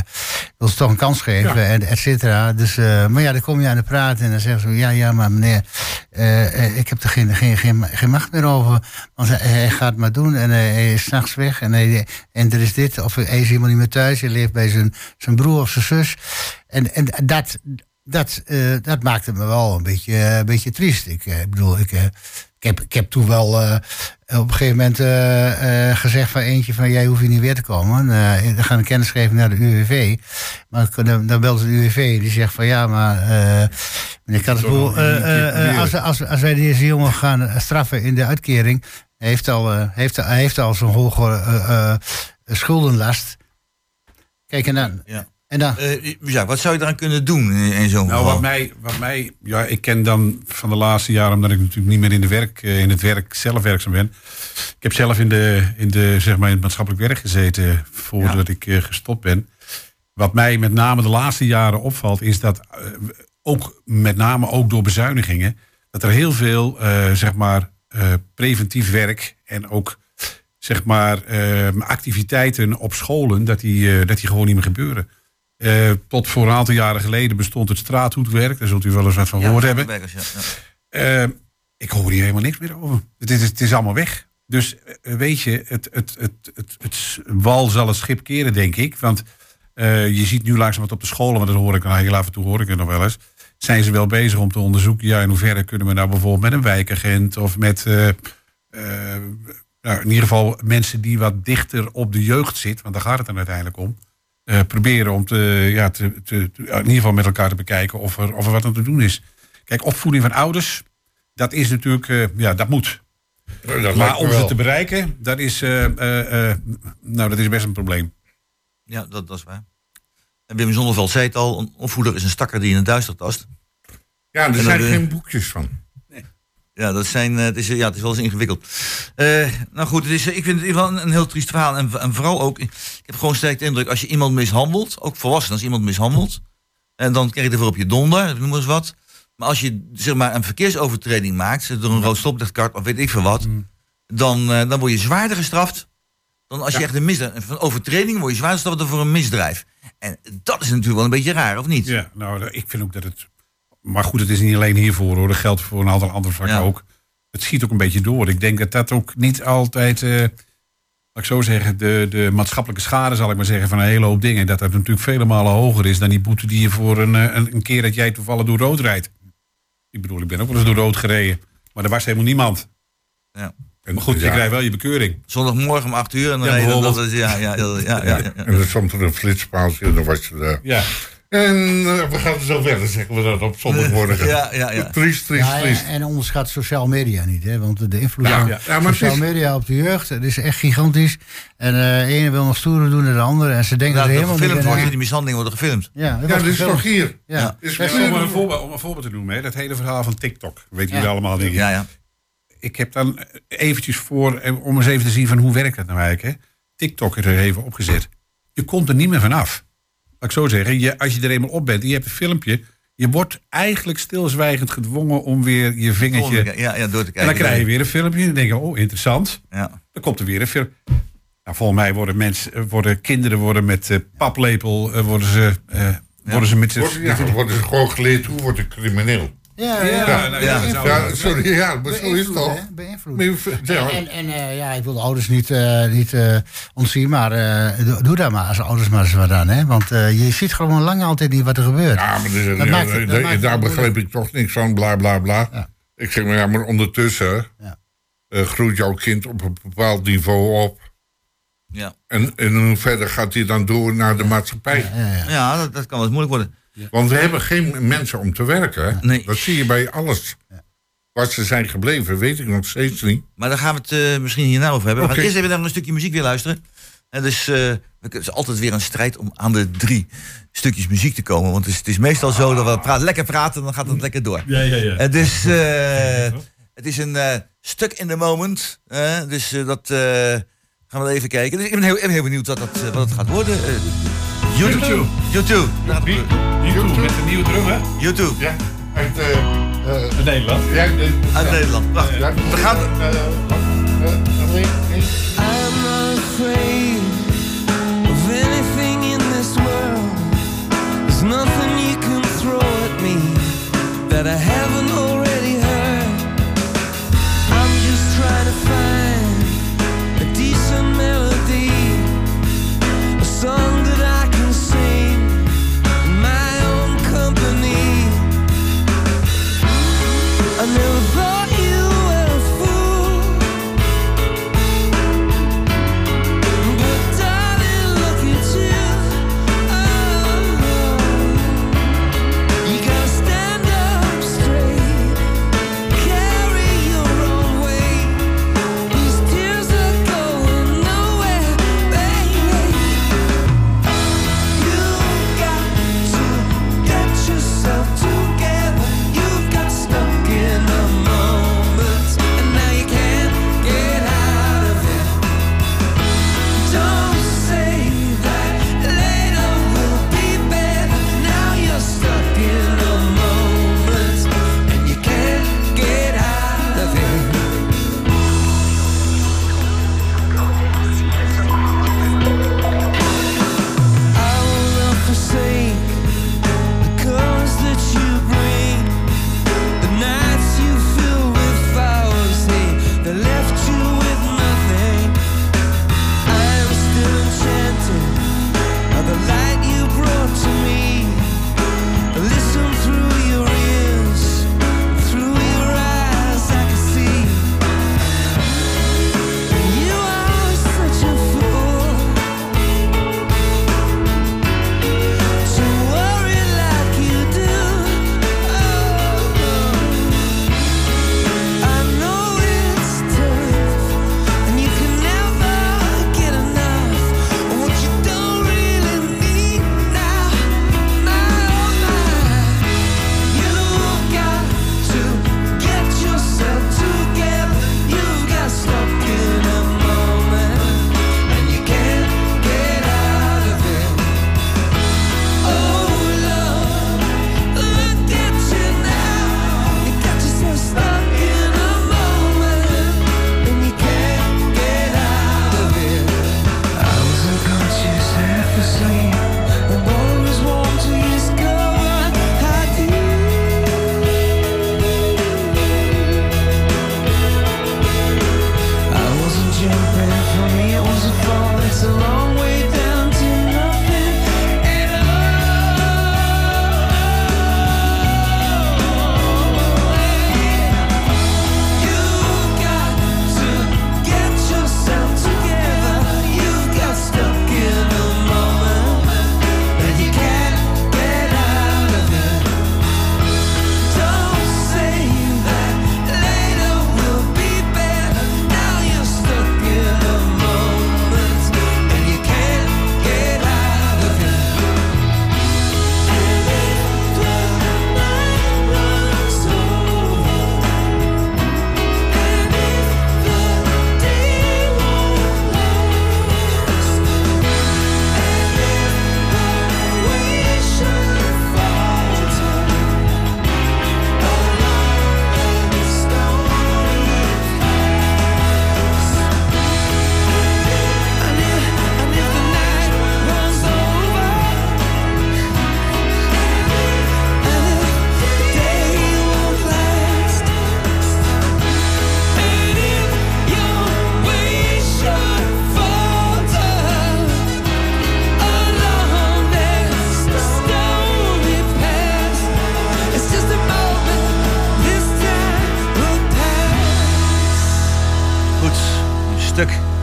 wil ze toch een kans geven, Ja. en et cetera. Dus, eh, maar ja, dan kom je aan de praat en dan zeggen ze... ja, ja, maar meneer, eh, ik heb er geen, geen, geen, geen macht meer over. Want hij, hij gaat maar doen en hij, is s'nachts weg. En, hij, en er is dit, of hij is helemaal niet meer thuis. Hij leeft bij zijn, zijn broer of zijn zus. En, en dat, dat, dat maakte me wel een beetje, een beetje triest. Ik bedoel, ik, ik, heb, ik heb toen wel eh, op een gegeven moment eh, eh, gezegd van eentje van jij hoeft hier niet weer te komen. Dan gaan een kennisgeving naar de UWV. Maar dan, dan belt de UWV die zegt van ja, maar meneer proberen. als, als, als wij deze jongen gaan straffen in de uitkering, hij heeft al, heeft, hij heeft al zo'n hoge schuldenlast. Kijk, en dan, Ja. En dan, Eh, ja, wat zou je eraan kunnen doen in, zo'n Nou, geval? wat mij, wat mij, ja, ik ken dan van de laatste jaren, omdat ik natuurlijk niet meer in, de werk, eh, in het werk zelf werkzaam ben. Ik heb zelf in, de, in, de, zeg maar in het maatschappelijk werk gezeten voordat ik eh, gestopt ben. Wat mij met name de laatste jaren opvalt, is dat ook met name ook door bezuinigingen, dat er heel veel eh, zeg maar, eh, preventief werk en ook zeg maar, eh, activiteiten op scholen, dat die, dat die gewoon niet meer gebeuren. Eh, tot voor een aantal jaren geleden bestond het straathoedwerk. Daar zult u wel eens wat van gehoord hebben. Eh, ik hoor hier helemaal niks meer over. Het is, het is allemaal weg. Dus eh, weet je, het, het, het, het, het wal zal het schip keren, denk ik. Want je ziet nu langzaam wat op de scholen, want dat hoor ik nou heel af en toe hoor ik het nog wel eens. Zijn ze wel bezig om te onderzoeken, ja, in hoeverre kunnen we nou bijvoorbeeld met een wijkagent of met, nou, in ieder geval mensen die wat dichter op de jeugd zitten, want daar gaat het dan uiteindelijk om. Eh, proberen om te, ja, te, te, te- in ieder geval met elkaar te bekijken of er, of er wat aan te doen is. Kijk, opvoeding van ouders, dat is natuurlijk, eh, ja, dat moet. Dat Maar om ze te bereiken, dat is, eh, nou, dat is best een probleem. Ja, dat, dat is waar. En Wim Zonneveld zei het al, een opvoeder is een stakker die in het duister tast. Ja, er En zijn geen boekjes van. Ja, dat zijn, eh, het, is, ja het is wel eens ingewikkeld. Eh, nou goed, het is, ik vind het in ieder geval een, een heel triest verhaal. En, en vooral ook, ik heb gewoon sterk de indruk, als je iemand mishandelt, ook volwassenen, als iemand mishandelt, en dan krijg je ervoor op je donder, noem maar eens wat. Maar als je zeg maar een verkeersovertreding maakt, door een rood stoplichtkart of weet ik veel wat, dan, eh, dan word je zwaarder gestraft dan als je echt een misdrijf, van overtreding word je zwaarder gestraft dan voor een misdrijf. En dat is natuurlijk wel een beetje raar, of niet? Ja, nou, ik vind ook dat het. Maar goed, het is niet alleen hiervoor hoor. Dat geldt voor een aantal andere vakken Ja. ook. Het schiet ook een beetje door. Ik denk dat dat ook niet altijd. eh, laat ik zo zeggen, de, de maatschappelijke schade, zal ik maar zeggen, van een hele hoop dingen. Dat dat natuurlijk vele malen hoger is dan die boete die je voor een, eh, een, een keer dat jij toevallig door rood rijdt. Ik bedoel, ik ben ook wel eens door rood gereden. Maar er was helemaal niemand. Ja. En, Maar goed, je krijgt wel je bekeuring. Zondagmorgen om 8 uur en dan Ja, rijden we- dat is, ja, ja, ja, ja, ja, ja. En er stond er een flitspaaltje en dan was je er. Ja. En eh, we gaan zo verder, zeggen we dat op zondagmorgen. Ja, ja, ja. Triest, triest, ja, triest. en, onderschat sociale media niet. Hè? Want de invloed Ja, van ja. Ja, maar het sociale is- media op de jeugd dat is echt gigantisch. En eh, de ene wil nog stoerder doen dan de andere. En ze denken Dat er er helemaal gefilmd niet wordt, die mishandelingen worden gefilmd. Ja, dat Ja, is toch hier? Ja. Is Dat Om een, voorbeeld, om een voorbeeld te noemen, hè, dat hele verhaal van TikTok. Weet jullie Ja. allemaal, denk ik. Ja, ja. ik heb dan eventjes voor, eh, om eens even te zien van hoe werkt dat nou eigenlijk. Hè? TikTok is er even opgezet. Je komt er niet meer vanaf. Laat ik zo zeggen, je, als je er eenmaal op bent en je hebt een filmpje, je wordt eigenlijk stilzwijgend gedwongen om weer je vingertje. Ja, ja, door te kijken. En dan krijg je weer een filmpje en dan denk je, oh interessant. Ja. Dan komt er weer een film. Nou, volgens mij worden mensen, eh, worden kinderen worden met eh, paplepel, eh, worden ze, eh, worden ze met Wordt, ja, worden ze gewoon geleerd hoe wordt een crimineel. Ja, Ja, ja. nou, Ja. sorry, ja, maar zo is het Beïnvloed, toch. Beïnvloed. Maar je- ja, En, en eh, ja, ik wil de ouders niet, eh, niet eh, ontzien, maar eh, doe, doe daar maar als ouders maar eens wat aan. Hè? Want eh, je ziet gewoon lang altijd niet wat er gebeurt. Ja, maar dus, Dat ja, maakt dat daar- maakt begreep ik toch niks van, bla bla bla. Ja. Ik zeg maar, ja, maar ondertussen Ja. eh, groeit jouw kind op een bepaald niveau op. Ja, En, en in hoeverre gaat hij dan door naar de maatschappij? Ja, ja. ja dat, dat kan wel eens moeilijk worden. Want we hebben geen mensen om te werken. Nee. Dat zie je bij alles. Waar ze zijn gebleven, weet ik nog steeds niet. Maar daar gaan we het eh, misschien hierna over hebben. Gaan eerst even naar een stukje muziek weer luisteren. En dus eh, het is altijd weer een strijd om aan de drie stukjes muziek te komen. Want het is, het is meestal zo dat we praten, lekker praten en dan gaat het lekker door. Ja, ja, ja. Het is, eh, het is een eh, stuk in the moment. dus eh, dat eh, gaan we even kijken. Dus ik ben heel, heel benieuwd wat, dat, wat het gaat worden. YouTube. YouTube. Het- YouTube met een nieuwe drum, hè? YouTube. Ja, uit, eh, eh, Nederland. ja, Uit Nederland. Wacht, ja, we gaan... eh? Eh, I'm not afraid of anything in this world. There's nothing you can throw at me that I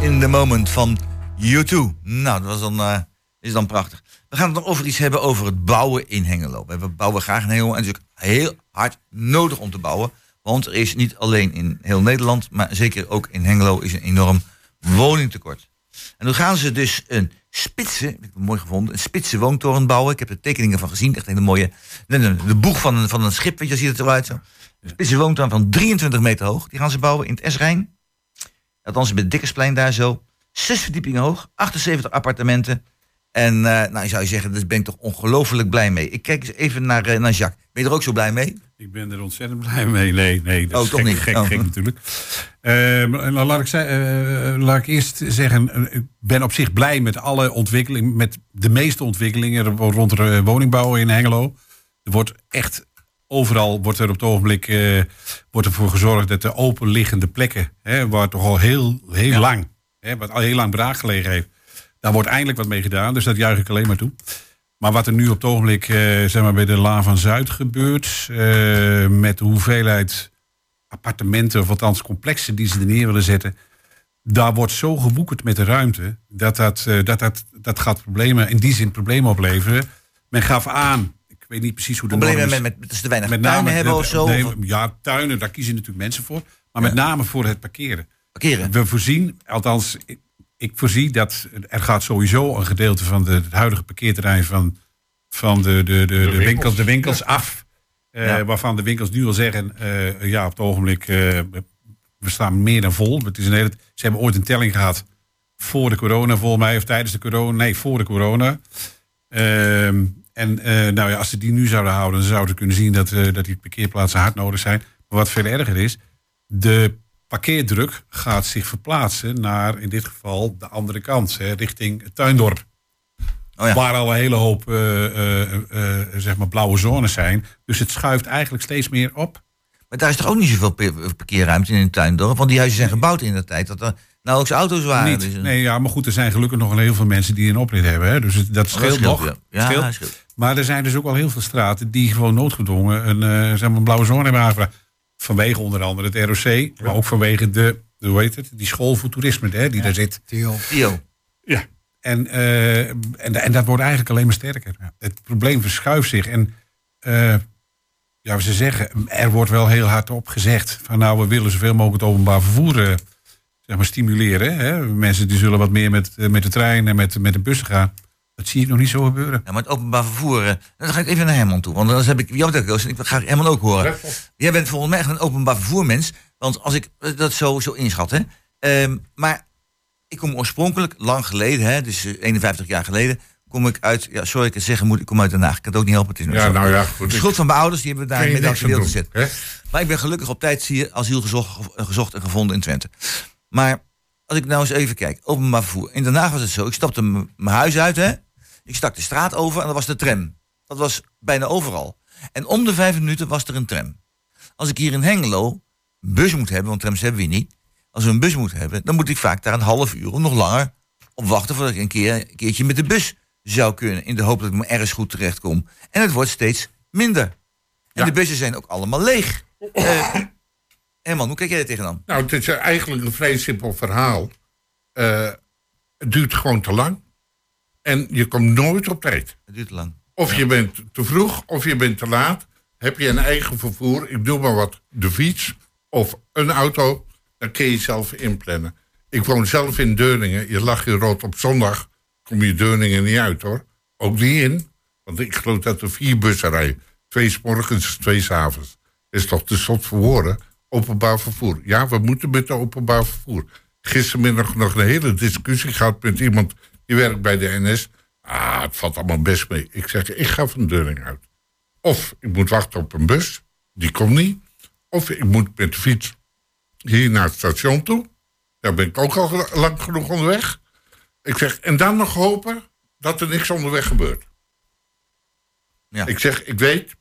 in the Moment van U2. Nou, dat was dan, eh, is dan prachtig. We gaan het nog over iets hebben over het bouwen in Hengelo. We bouwen graag in Hengelo en het is ook heel hard nodig om te bouwen. Want er is niet alleen in heel Nederland, maar zeker ook in Hengelo is een enorm woningtekort. En nu gaan ze dus een spitse, heb ik mooi gevonden, een spitse woontoren bouwen. Ik heb er tekeningen van gezien, echt een mooie, de, boeg van een, van een schip, weet je, ziet het eruit zo. Een spitse woontoren van 23 meter hoog, die gaan ze bouwen in het Esrijn. Althans, bij het Dikkersplein daar zo. Zes verdiepingen hoog, 78 appartementen. En eh, nou, zou je zeggen, daar ben ik toch ongelooflijk blij mee. Ik kijk eens even naar, eh, naar Jacques. Ben je er ook zo blij mee? Ik ben er ontzettend blij mee. Nee, nee, dat Oh, is toch gek, niet? gek, Oh. gek natuurlijk. Maar nou, laat, ik zei, eh, laat ik eerst zeggen, ik ben op zich blij met alle ontwikkelingen, met de meeste ontwikkelingen rond de woningbouw in Hengelo. Er wordt echt overal wordt er op het ogenblik eh, wordt ervoor gezorgd dat de openliggende plekken, hè, waar toch al heel, heel lang, hè, wat al heel lang braak gelegen heeft, daar wordt eindelijk wat mee gedaan. Dus dat juich ik alleen maar toe. Maar wat er nu op het ogenblik eh, zeg maar bij de Laan van Zuid gebeurt, eh, met de hoeveelheid appartementen, of althans complexen die ze er neer willen zetten, daar wordt zo gewoekerd met de ruimte, dat dat, eh, dat, dat, dat gaat problemen, in die zin problemen opleveren. Men gaf aan, weet niet precies hoe de Problemen norm is, met, met, dat ze te weinig met tuinen name hebben of zo? nee, of ja, tuinen, daar kiezen natuurlijk mensen voor. Maar met name voor het parkeren. parkeren? We voorzien, althans, ik, ik voorzie dat er gaat sowieso een gedeelte van de, het huidige parkeerterrein van, van de, de, de, de, winkels. winkels, de winkels af. Eh, Ja. Waarvan de winkels nu al zeggen, eh, ja, op het ogenblik, eh, we staan meer dan vol. Het is een hele, ze hebben ooit een telling gehad voor de corona, volgens mij, of tijdens de corona. Nee, voor de corona. Ehm, en eh, nou ja, als ze die nu zouden houden, dan zouden ze kunnen zien dat, eh, dat die parkeerplaatsen hard nodig zijn. Maar wat veel erger is, de parkeerdruk gaat zich verplaatsen naar in dit geval de andere kant, hè, richting het tuindorp. Oh ja. Waar al een hele hoop eh, zeg maar blauwe zones zijn. Dus het schuift eigenlijk steeds meer op. Maar daar is toch ook niet zoveel parkeerruimte in tuindorp? Want die huizen zijn gebouwd in de tijd dat er nauwelijks auto's waren. Niet. Dus, Nee, ja, maar goed, er zijn gelukkig nog wel heel veel mensen die een oprit hebben. Hè? Dus het- dat oh, scheelt nog. Ja, ja Scheelt. Maar er zijn dus ook al heel veel straten die gewoon noodgedwongen een, eh, zeg maar een blauwe zone hebben aangevraagd. Vanwege onder andere het ROC, maar ook vanwege de, hoe heet het, die school voor toerisme hè, die daar zit. Theo. Theo. Ja. En, eh, en, en dat wordt eigenlijk alleen maar sterker. Het probleem verschuift zich. En eh, ja, ze zeggen, er wordt wel heel hard op gezegd van nou, we willen zoveel mogelijk het openbaar vervoer zeg maar, stimuleren. Hè? Mensen die zullen wat meer met, met de trein en met, met de bussen gaan. Dat zie ik nog niet zo gebeuren. Ja, maar het openbaar vervoer. eh, dan ga ik even naar Herman toe. Want dan heb ik jou en ik ga Herman ook horen. Jij bent volgens mij echt een openbaar vervoermens. Want als ik eh, dat zo, zo inschat, hè. Ehm, maar ik kom oorspronkelijk, lang geleden, hè, dus eh, 51 jaar geleden, kom ik uit, ja, sorry ik het zeggen moet, ik kom uit Den Haag. Ik kan het ook niet helpen. Het is Ja, zo. nou ja, goed. De schuld van mijn ouders, die hebben we daar aan gedeeld gezet. hè? Maar ik ben gelukkig op tijd zie je, asiel gezocht, eh, gezocht en gevonden in Twente. Maar als ik nou eens even kijk, openbaar vervoer. In Den Haag was het zo, ik stapte mijn huis uit, hè. Ik stak de straat over en dat was de tram. Dat was bijna overal. En om de vijf minuten was er een tram. Als ik hier in Hengelo een bus moet hebben, want trams hebben we niet. Als we een bus moeten hebben, dan moet ik vaak daar een half uur of nog langer op wachten voordat ik een, keer, een keertje met de bus zou kunnen. In de hoop dat ik me ergens goed terecht kom. En het wordt steeds minder. En Ja. de bussen zijn ook allemaal leeg. Eh Herman, hoe kijk jij er tegenaan? Nou, het is eigenlijk een vrij simpel verhaal. Eh, het duurt gewoon te lang. En je komt nooit op tijd. Het duurt lang. Of je bent te vroeg, of je bent te laat. Heb je een eigen vervoer, ik doe maar wat, de fiets of een auto, dan kun je zelf inplannen. Ik woon zelf in Deurningen. Je lag hier rood op zondag, kom je Deurningen niet uit hoor. Ook niet in, want ik geloof dat er vier bussen rijden. Twee 's morgens, twee 's avonds. Is toch te zot voor woorden? Openbaar vervoer. Ja, we moeten met de openbaar vervoer. Gistermiddag nog een hele discussie gehad met iemand die werkt bij de NS. Ah, het valt allemaal best mee. Ik zeg, ik ga van Deurningen uit. Of ik moet wachten op een bus, die komt niet. Of ik moet met de fiets hier naar het station toe. Daar ben ik ook al lang genoeg onderweg. Ik zeg, en dan nog hopen dat er niks onderweg gebeurt. Ja. Ik zeg, ik weet,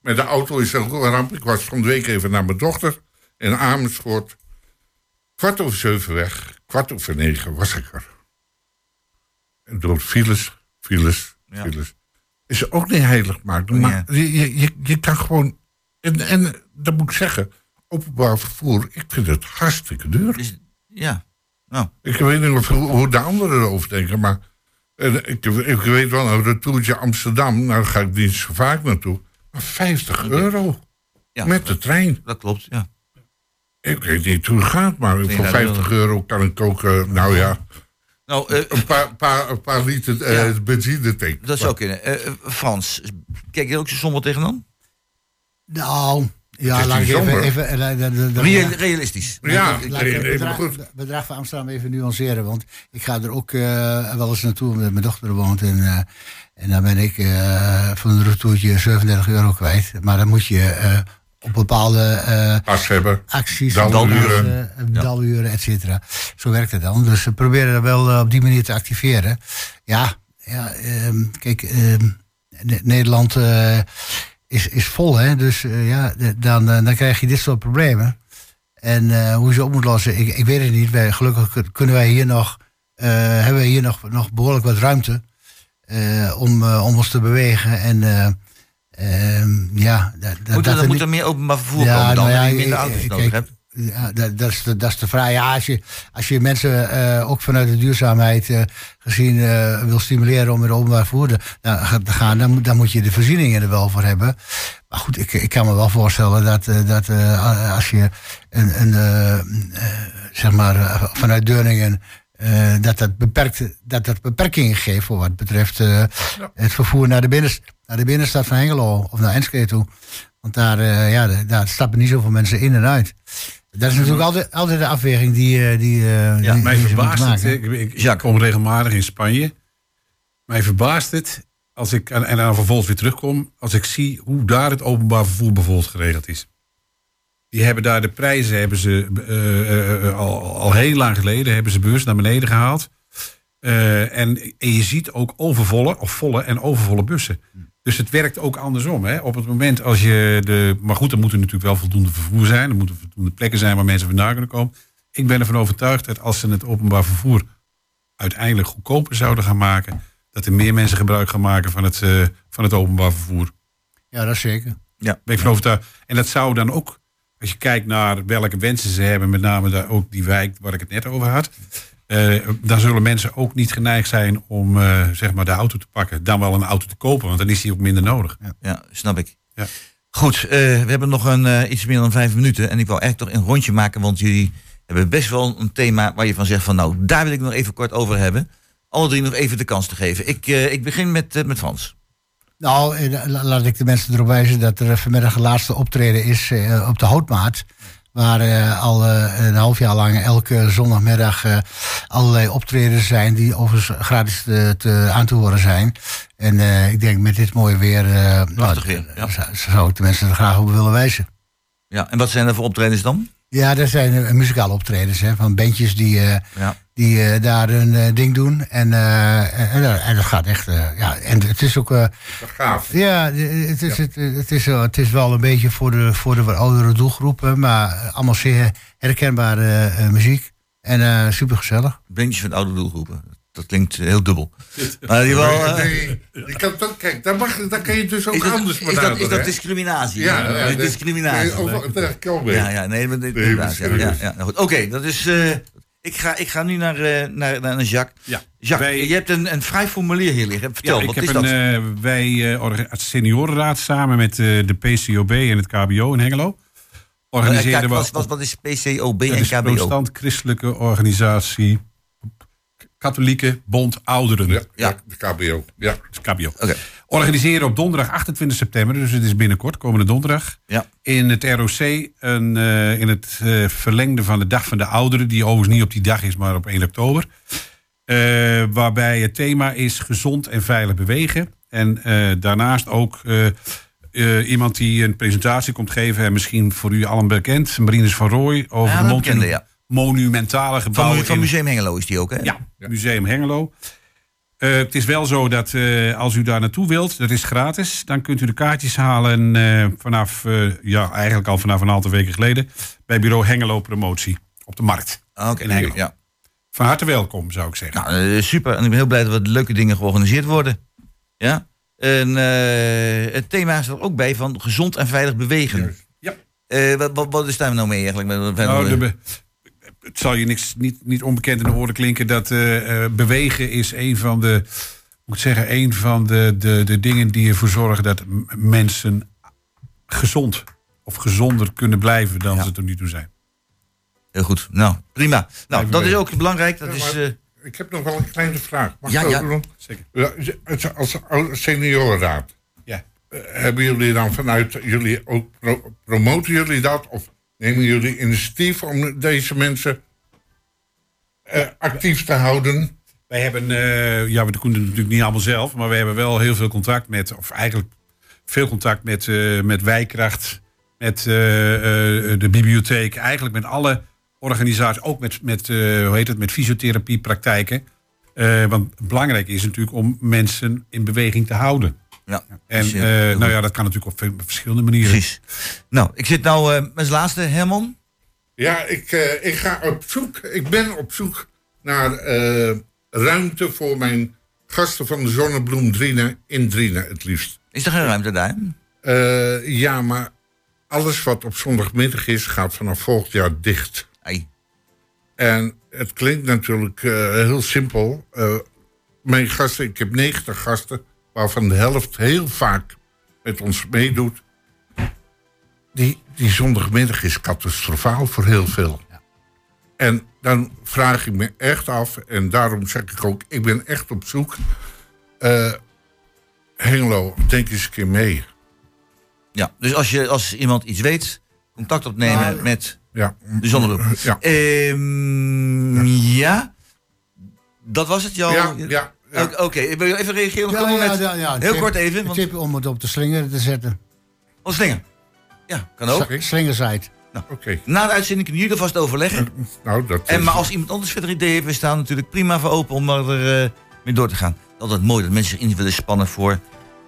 met de auto is het ook een ramp. Ik was van de week even naar mijn dochter in Amersfoort. Kwart over zeven weg, kwart over negen was ik er. Door files, files, files. Is ook niet heilig maken. Maar je, je, je, je kan gewoon... En, en dat moet ik zeggen, openbaar vervoer, ik vind het hartstikke duur. Ja. Nou, Ik weet niet of, hoe, de anderen erover denken, maar ik, ik weet wel een retourtje Amsterdam, nou ga ik niet zo vaak naartoe, maar 50 euro ja, met de trein. dat klopt, ja. Ik weet niet hoe het gaat, maar voor 2000 50 euro kan ik ook, eh, nou ja, Nou, eh, een paar, paar, een paar liter Ja. benzine tanken. dat zou kunnen. Eh, Frans, kijk je er ook zo somber tegenaan? Nou, ja, laat ik even... even de- de- de- Real- realistisch. Ja, Laat bedrag, goed. bedrag van Amsterdam even nuanceren. Want ik ga er ook eh, wel eens naartoe, omdat mijn dochter er woont. En, eh, en dan ben ik eh, van een retourtje 37 euro kwijt. Maar dan moet je eh, op bepaalde eh, acties, Daluren. eh, daluren, et cetera. Zo werkt het dan. Dus we proberen dat wel eh, op die manier te activeren. Ja, ja ehm, kijk, ehm, Ne- Nederland is, is vol, hè. Dus ja, dan, dan krijg je dit soort problemen. En hoe je ze op moet lossen, ik, ik weet het niet. Wij, gelukkig kun- kunnen wij hier nog, hebben wij hier nog, nog behoorlijk wat ruimte om, om ons te bewegen. En eh, ehm, ja, dat, Moet er, dat er moet niet- er meer openbaar vervoer Ja, komen dan, nou ja, je minder ik- auto's nodig kijk, hebt? Ja, dat, dat, is de, dat is de vraag. Ja, als je, als je mensen eh, ook vanuit de duurzaamheid eh, gezien eh, wil stimuleren om met openbaar vervoer te nou, gaan, dan, moet- dan moet je de voorzieningen er wel voor hebben. Maar goed, ik, ik kan me wel voorstellen dat, eh, dat eh, als je een, een eh, eh, zeg maar, eh, vanuit Deurningen. Eh, dat, dat, beperkt, dat dat beperkingen geeft voor wat betreft eh, het vervoer naar de, binnenst, naar de binnenstad van Hengelo of naar Enschede toe. Want daar, eh, ja, daar stappen niet zoveel mensen in en uit. Dat is natuurlijk altijd, altijd de afweging die, die, Ja, die, Mij die verbaast het. Ik, ik, ik Jacques. kom regelmatig in Spanje. Mij verbaast het als ik en, en dan vervolgens weer terugkom. Als ik zie hoe daar het openbaar vervoer bijvoorbeeld geregeld is. Die hebben daar de prijzen hebben ze eh, eh, eh, al, al heel lang geleden hebben ze bewust naar beneden gehaald. Eh, en, en je ziet ook overvolle of volle en overvolle bussen. Dus het werkt ook andersom. Hè? Op het moment als je de. Maar goed, er moet er natuurlijk wel voldoende vervoer zijn. Er moeten voldoende plekken zijn waar mensen vandaan kunnen komen. Ik ben ervan overtuigd dat als ze het openbaar vervoer uiteindelijk goedkoper zouden gaan maken. dat er meer mensen gebruik gaan maken van het, eh, van het openbaar vervoer. Ja, dat is zeker. Ben ik van overtuigd. En dat zou dan ook, als je kijkt naar welke wensen ze hebben, met name daar ook die wijk waar ik het net over had. eh, dan zullen mensen ook niet geneigd zijn om eh, zeg maar de auto te pakken. Dan wel een auto te kopen, want dan is die ook minder nodig. Ja, snap ik. Ja. Goed, eh, we hebben nog een, iets meer dan vijf minuten. En ik wou eigenlijk toch een rondje maken, want jullie hebben best wel een thema waar je van zegt van nou, daar wil ik nog even kort over hebben. Alle drie nog even de kans te geven. Ik, ik begin met, met Frans. Nou, eh, la- laat ik de mensen erop wijzen dat er vanmiddag een laatste optreden is eh, op de Houtmaat. Waar eh, al een half jaar lang elke zondagmiddag allerlei optredens zijn die overigens gratis te, te aan te horen zijn. En ik denk met dit mooie weer, nou, weer, ja. zou, zou ik de mensen er graag op willen wijzen. Ja, en wat zijn er voor optredens dan? Ja, dat zijn muzikale optredens hè, van bandjes die, Ja. Die eh, daar een eh, ding doen. En, eh, en, en dat gaat echt. eh, ja, en het is ook. eh, Gaaf. ja, het is, Het, het, is, wel- het is wel een beetje voor de, voor de wat oudere doelgroepen, maar allemaal zeer herkenbare eh, muziek. En eh super gezellig. Bandjes van oude doelgroepen. Dat klinkt heel dubbel. Maar die wel, eh, Nee, je kan het ook, kijk, daar, mag, daar kan je dus ook dat, anders is, dat, is dat discriminatie? Ja, ja, Dat nee, discriminatie. nee, over- daar kan mee. Ja, ja, nee, maar inderdaad. Ja, ja, ja, nou goed. Oké, dat is. Ik, ga, ik ga nu naar, eh, naar, naar Jacques. Ja, Jacques, wij- je hebt een, een vrij formulier hier liggen. Vertel, Ja, ik wat heb is een, dat? eh, wij, eh, seniorenraad samen met de PCOB en het KBO in Hengelo. Organiseerden wat, wat, wat is PCOB dat en is KBO? Protestant Christelijke Organisatie Katholieke Bond Ouderen. Ja, de KBO. Ja. Is KBO. Oké. Organiseren op donderdag 28 september, dus het is binnenkort, komende donderdag. Ja. In het ROC, een, eh, in het eh, verlengde van de Dag van de Ouderen, die overigens niet op die dag is, maar op 1 oktober. Eh, waarbij het thema is gezond en veilig bewegen. En daarnaast ook iemand die een presentatie komt geven, en misschien voor u allen bekend, Marinus van Rooij, over Ja, de monu- bekende, ja. Monumentale gebouwen. van Museum Hengelo is die ook, hè? ja, Museum Hengelo. Eh, het is wel zo dat eh, als u daar naartoe wilt, dat is gratis. Dan kunt u de kaartjes halen eh, vanaf, eh, ja, eigenlijk al vanaf een aantal weken geleden. Bij bureau Hengelo Promotie op de markt. Ah, Oké, ja. Van harte welkom, zou ik zeggen. Nou, super. En ik ben heel blij dat wat leuke dingen georganiseerd worden. Ja. En eh, het thema staat er ook bij van gezond en veilig bewegen. Juist. Ja. Eh, wat, wat, wat is daar nou mee eigenlijk? Met- met- Nou, de het zal je niks, niet, niet onbekend in de oren klinken dat eh, eh, bewegen is een van de, moet zeggen, een van de, de, de dingen die ervoor zorgen dat mensen gezond of gezonder kunnen blijven dan Ja. ze tot nu toe zijn. Heel goed. Nou, prima. Nou, dat is ook belangrijk. Dat Ja, is, eh, Ik heb nog wel een kleine vraag. Mag Ja, ik ja. ook doen? Zeker. Ja, als- Als seniorenraad, Ja. hebben jullie dan vanuit jullie ook pro- promoten jullie dat? Of nemen jullie initiatief om deze mensen eh, actief te houden? Wij hebben, eh, ja, we doen het natuurlijk niet allemaal zelf, maar we hebben wel heel veel contact met, of eigenlijk veel contact met, eh, met Wijkracht, met de bibliotheek, eigenlijk met alle organisaties, ook met, met hoe heet het, met fysiotherapiepraktijken. Want belangrijk is natuurlijk om mensen in beweging te houden. Ja. En Dus, eh, eh, nou ja, dat kan natuurlijk op veel- verschillende manieren. Precies. Nou, ik zit nou eh, met als laatste, Herman. Ja, ik, eh, ik ga op zoek. Ik ben op zoek naar eh, ruimte voor mijn gasten van de Zonnebloem Drieën in Drieën het liefst. Is er geen ruimte daar? Eh, ja, maar alles wat op zondagmiddag is, gaat vanaf volgend jaar dicht. Ai. En het klinkt natuurlijk eh, heel simpel. Eh, mijn gasten, ik heb 90 gasten, waarvan de helft heel vaak met ons meedoet. Die, die zondagmiddag is catastrofaal voor heel veel. En dan vraag ik me echt af, en daarom zeg ik ook, ik ben echt op zoek. Eh, Hengelo, denk eens een keer mee. Ja, dus als, je, als iemand iets weet, contact opnemen met Ja, de zonnebloem. ja. Ehm, ja, dat was het, jouw... Ja, ja, ja. Oké, ik wil even reageren op Ja, dat ja, moment. ja, ja. Heel Tip- kort even, want... Tip om het op de slinger te zetten. Oh, slinger. Ja, kan ook. Oké. Slingersite. Oké, Na de uitzending kunnen jullie alvast overleggen. nou dat En maar als iemand anders verder idee heeft, we staan natuurlijk prima voor open om er eh, mee door te gaan. Altijd mooi dat mensen zich in willen spannen voor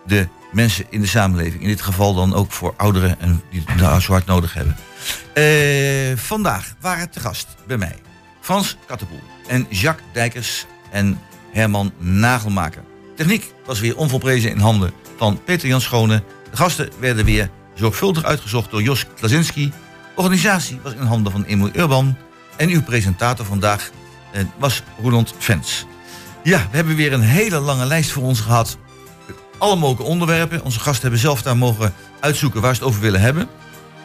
de mensen in de samenleving. In dit geval dan ook voor ouderen en die het nou zo hard nodig hebben. Eh, vandaag waren te gast bij mij Frans Kattenpoel en Jacques Dijkers en Herman Nagelmaker. Techniek was weer onvolprezen in handen van Peter Jan Schone. De gasten werden weer zorgvuldig uitgezocht door Jos Klazinski. Organisatie was in handen van Emil Urban. En uw presentator vandaag eh, was Roland Vens. Ja, we hebben weer een hele lange lijst voor ons gehad. Alle mogelijke onderwerpen. Onze gasten hebben zelf daar mogen uitzoeken waar ze het over willen hebben.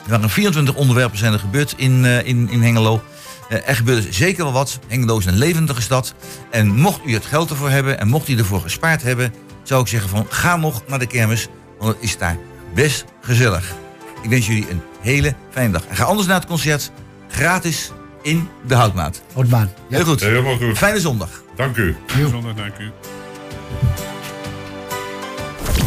Er waren 24 onderwerpen zijn er gebeurd in, eh, in, in Hengelo. Eh, er gebeurde zeker wel wat. Hengelo is een levendige stad. En mocht u het geld ervoor hebben en mocht u ervoor gespaard hebben... zou ik zeggen van ga nog naar de kermis. Want het is daar best gezellig. Ik wens jullie een hele fijne dag. En ga anders naar het concert. Gratis in de Houtmaat. Houtbaan. Ja. Heel goed. Helemaal goed. Fijne zondag. Dank u. Zondag, dank u.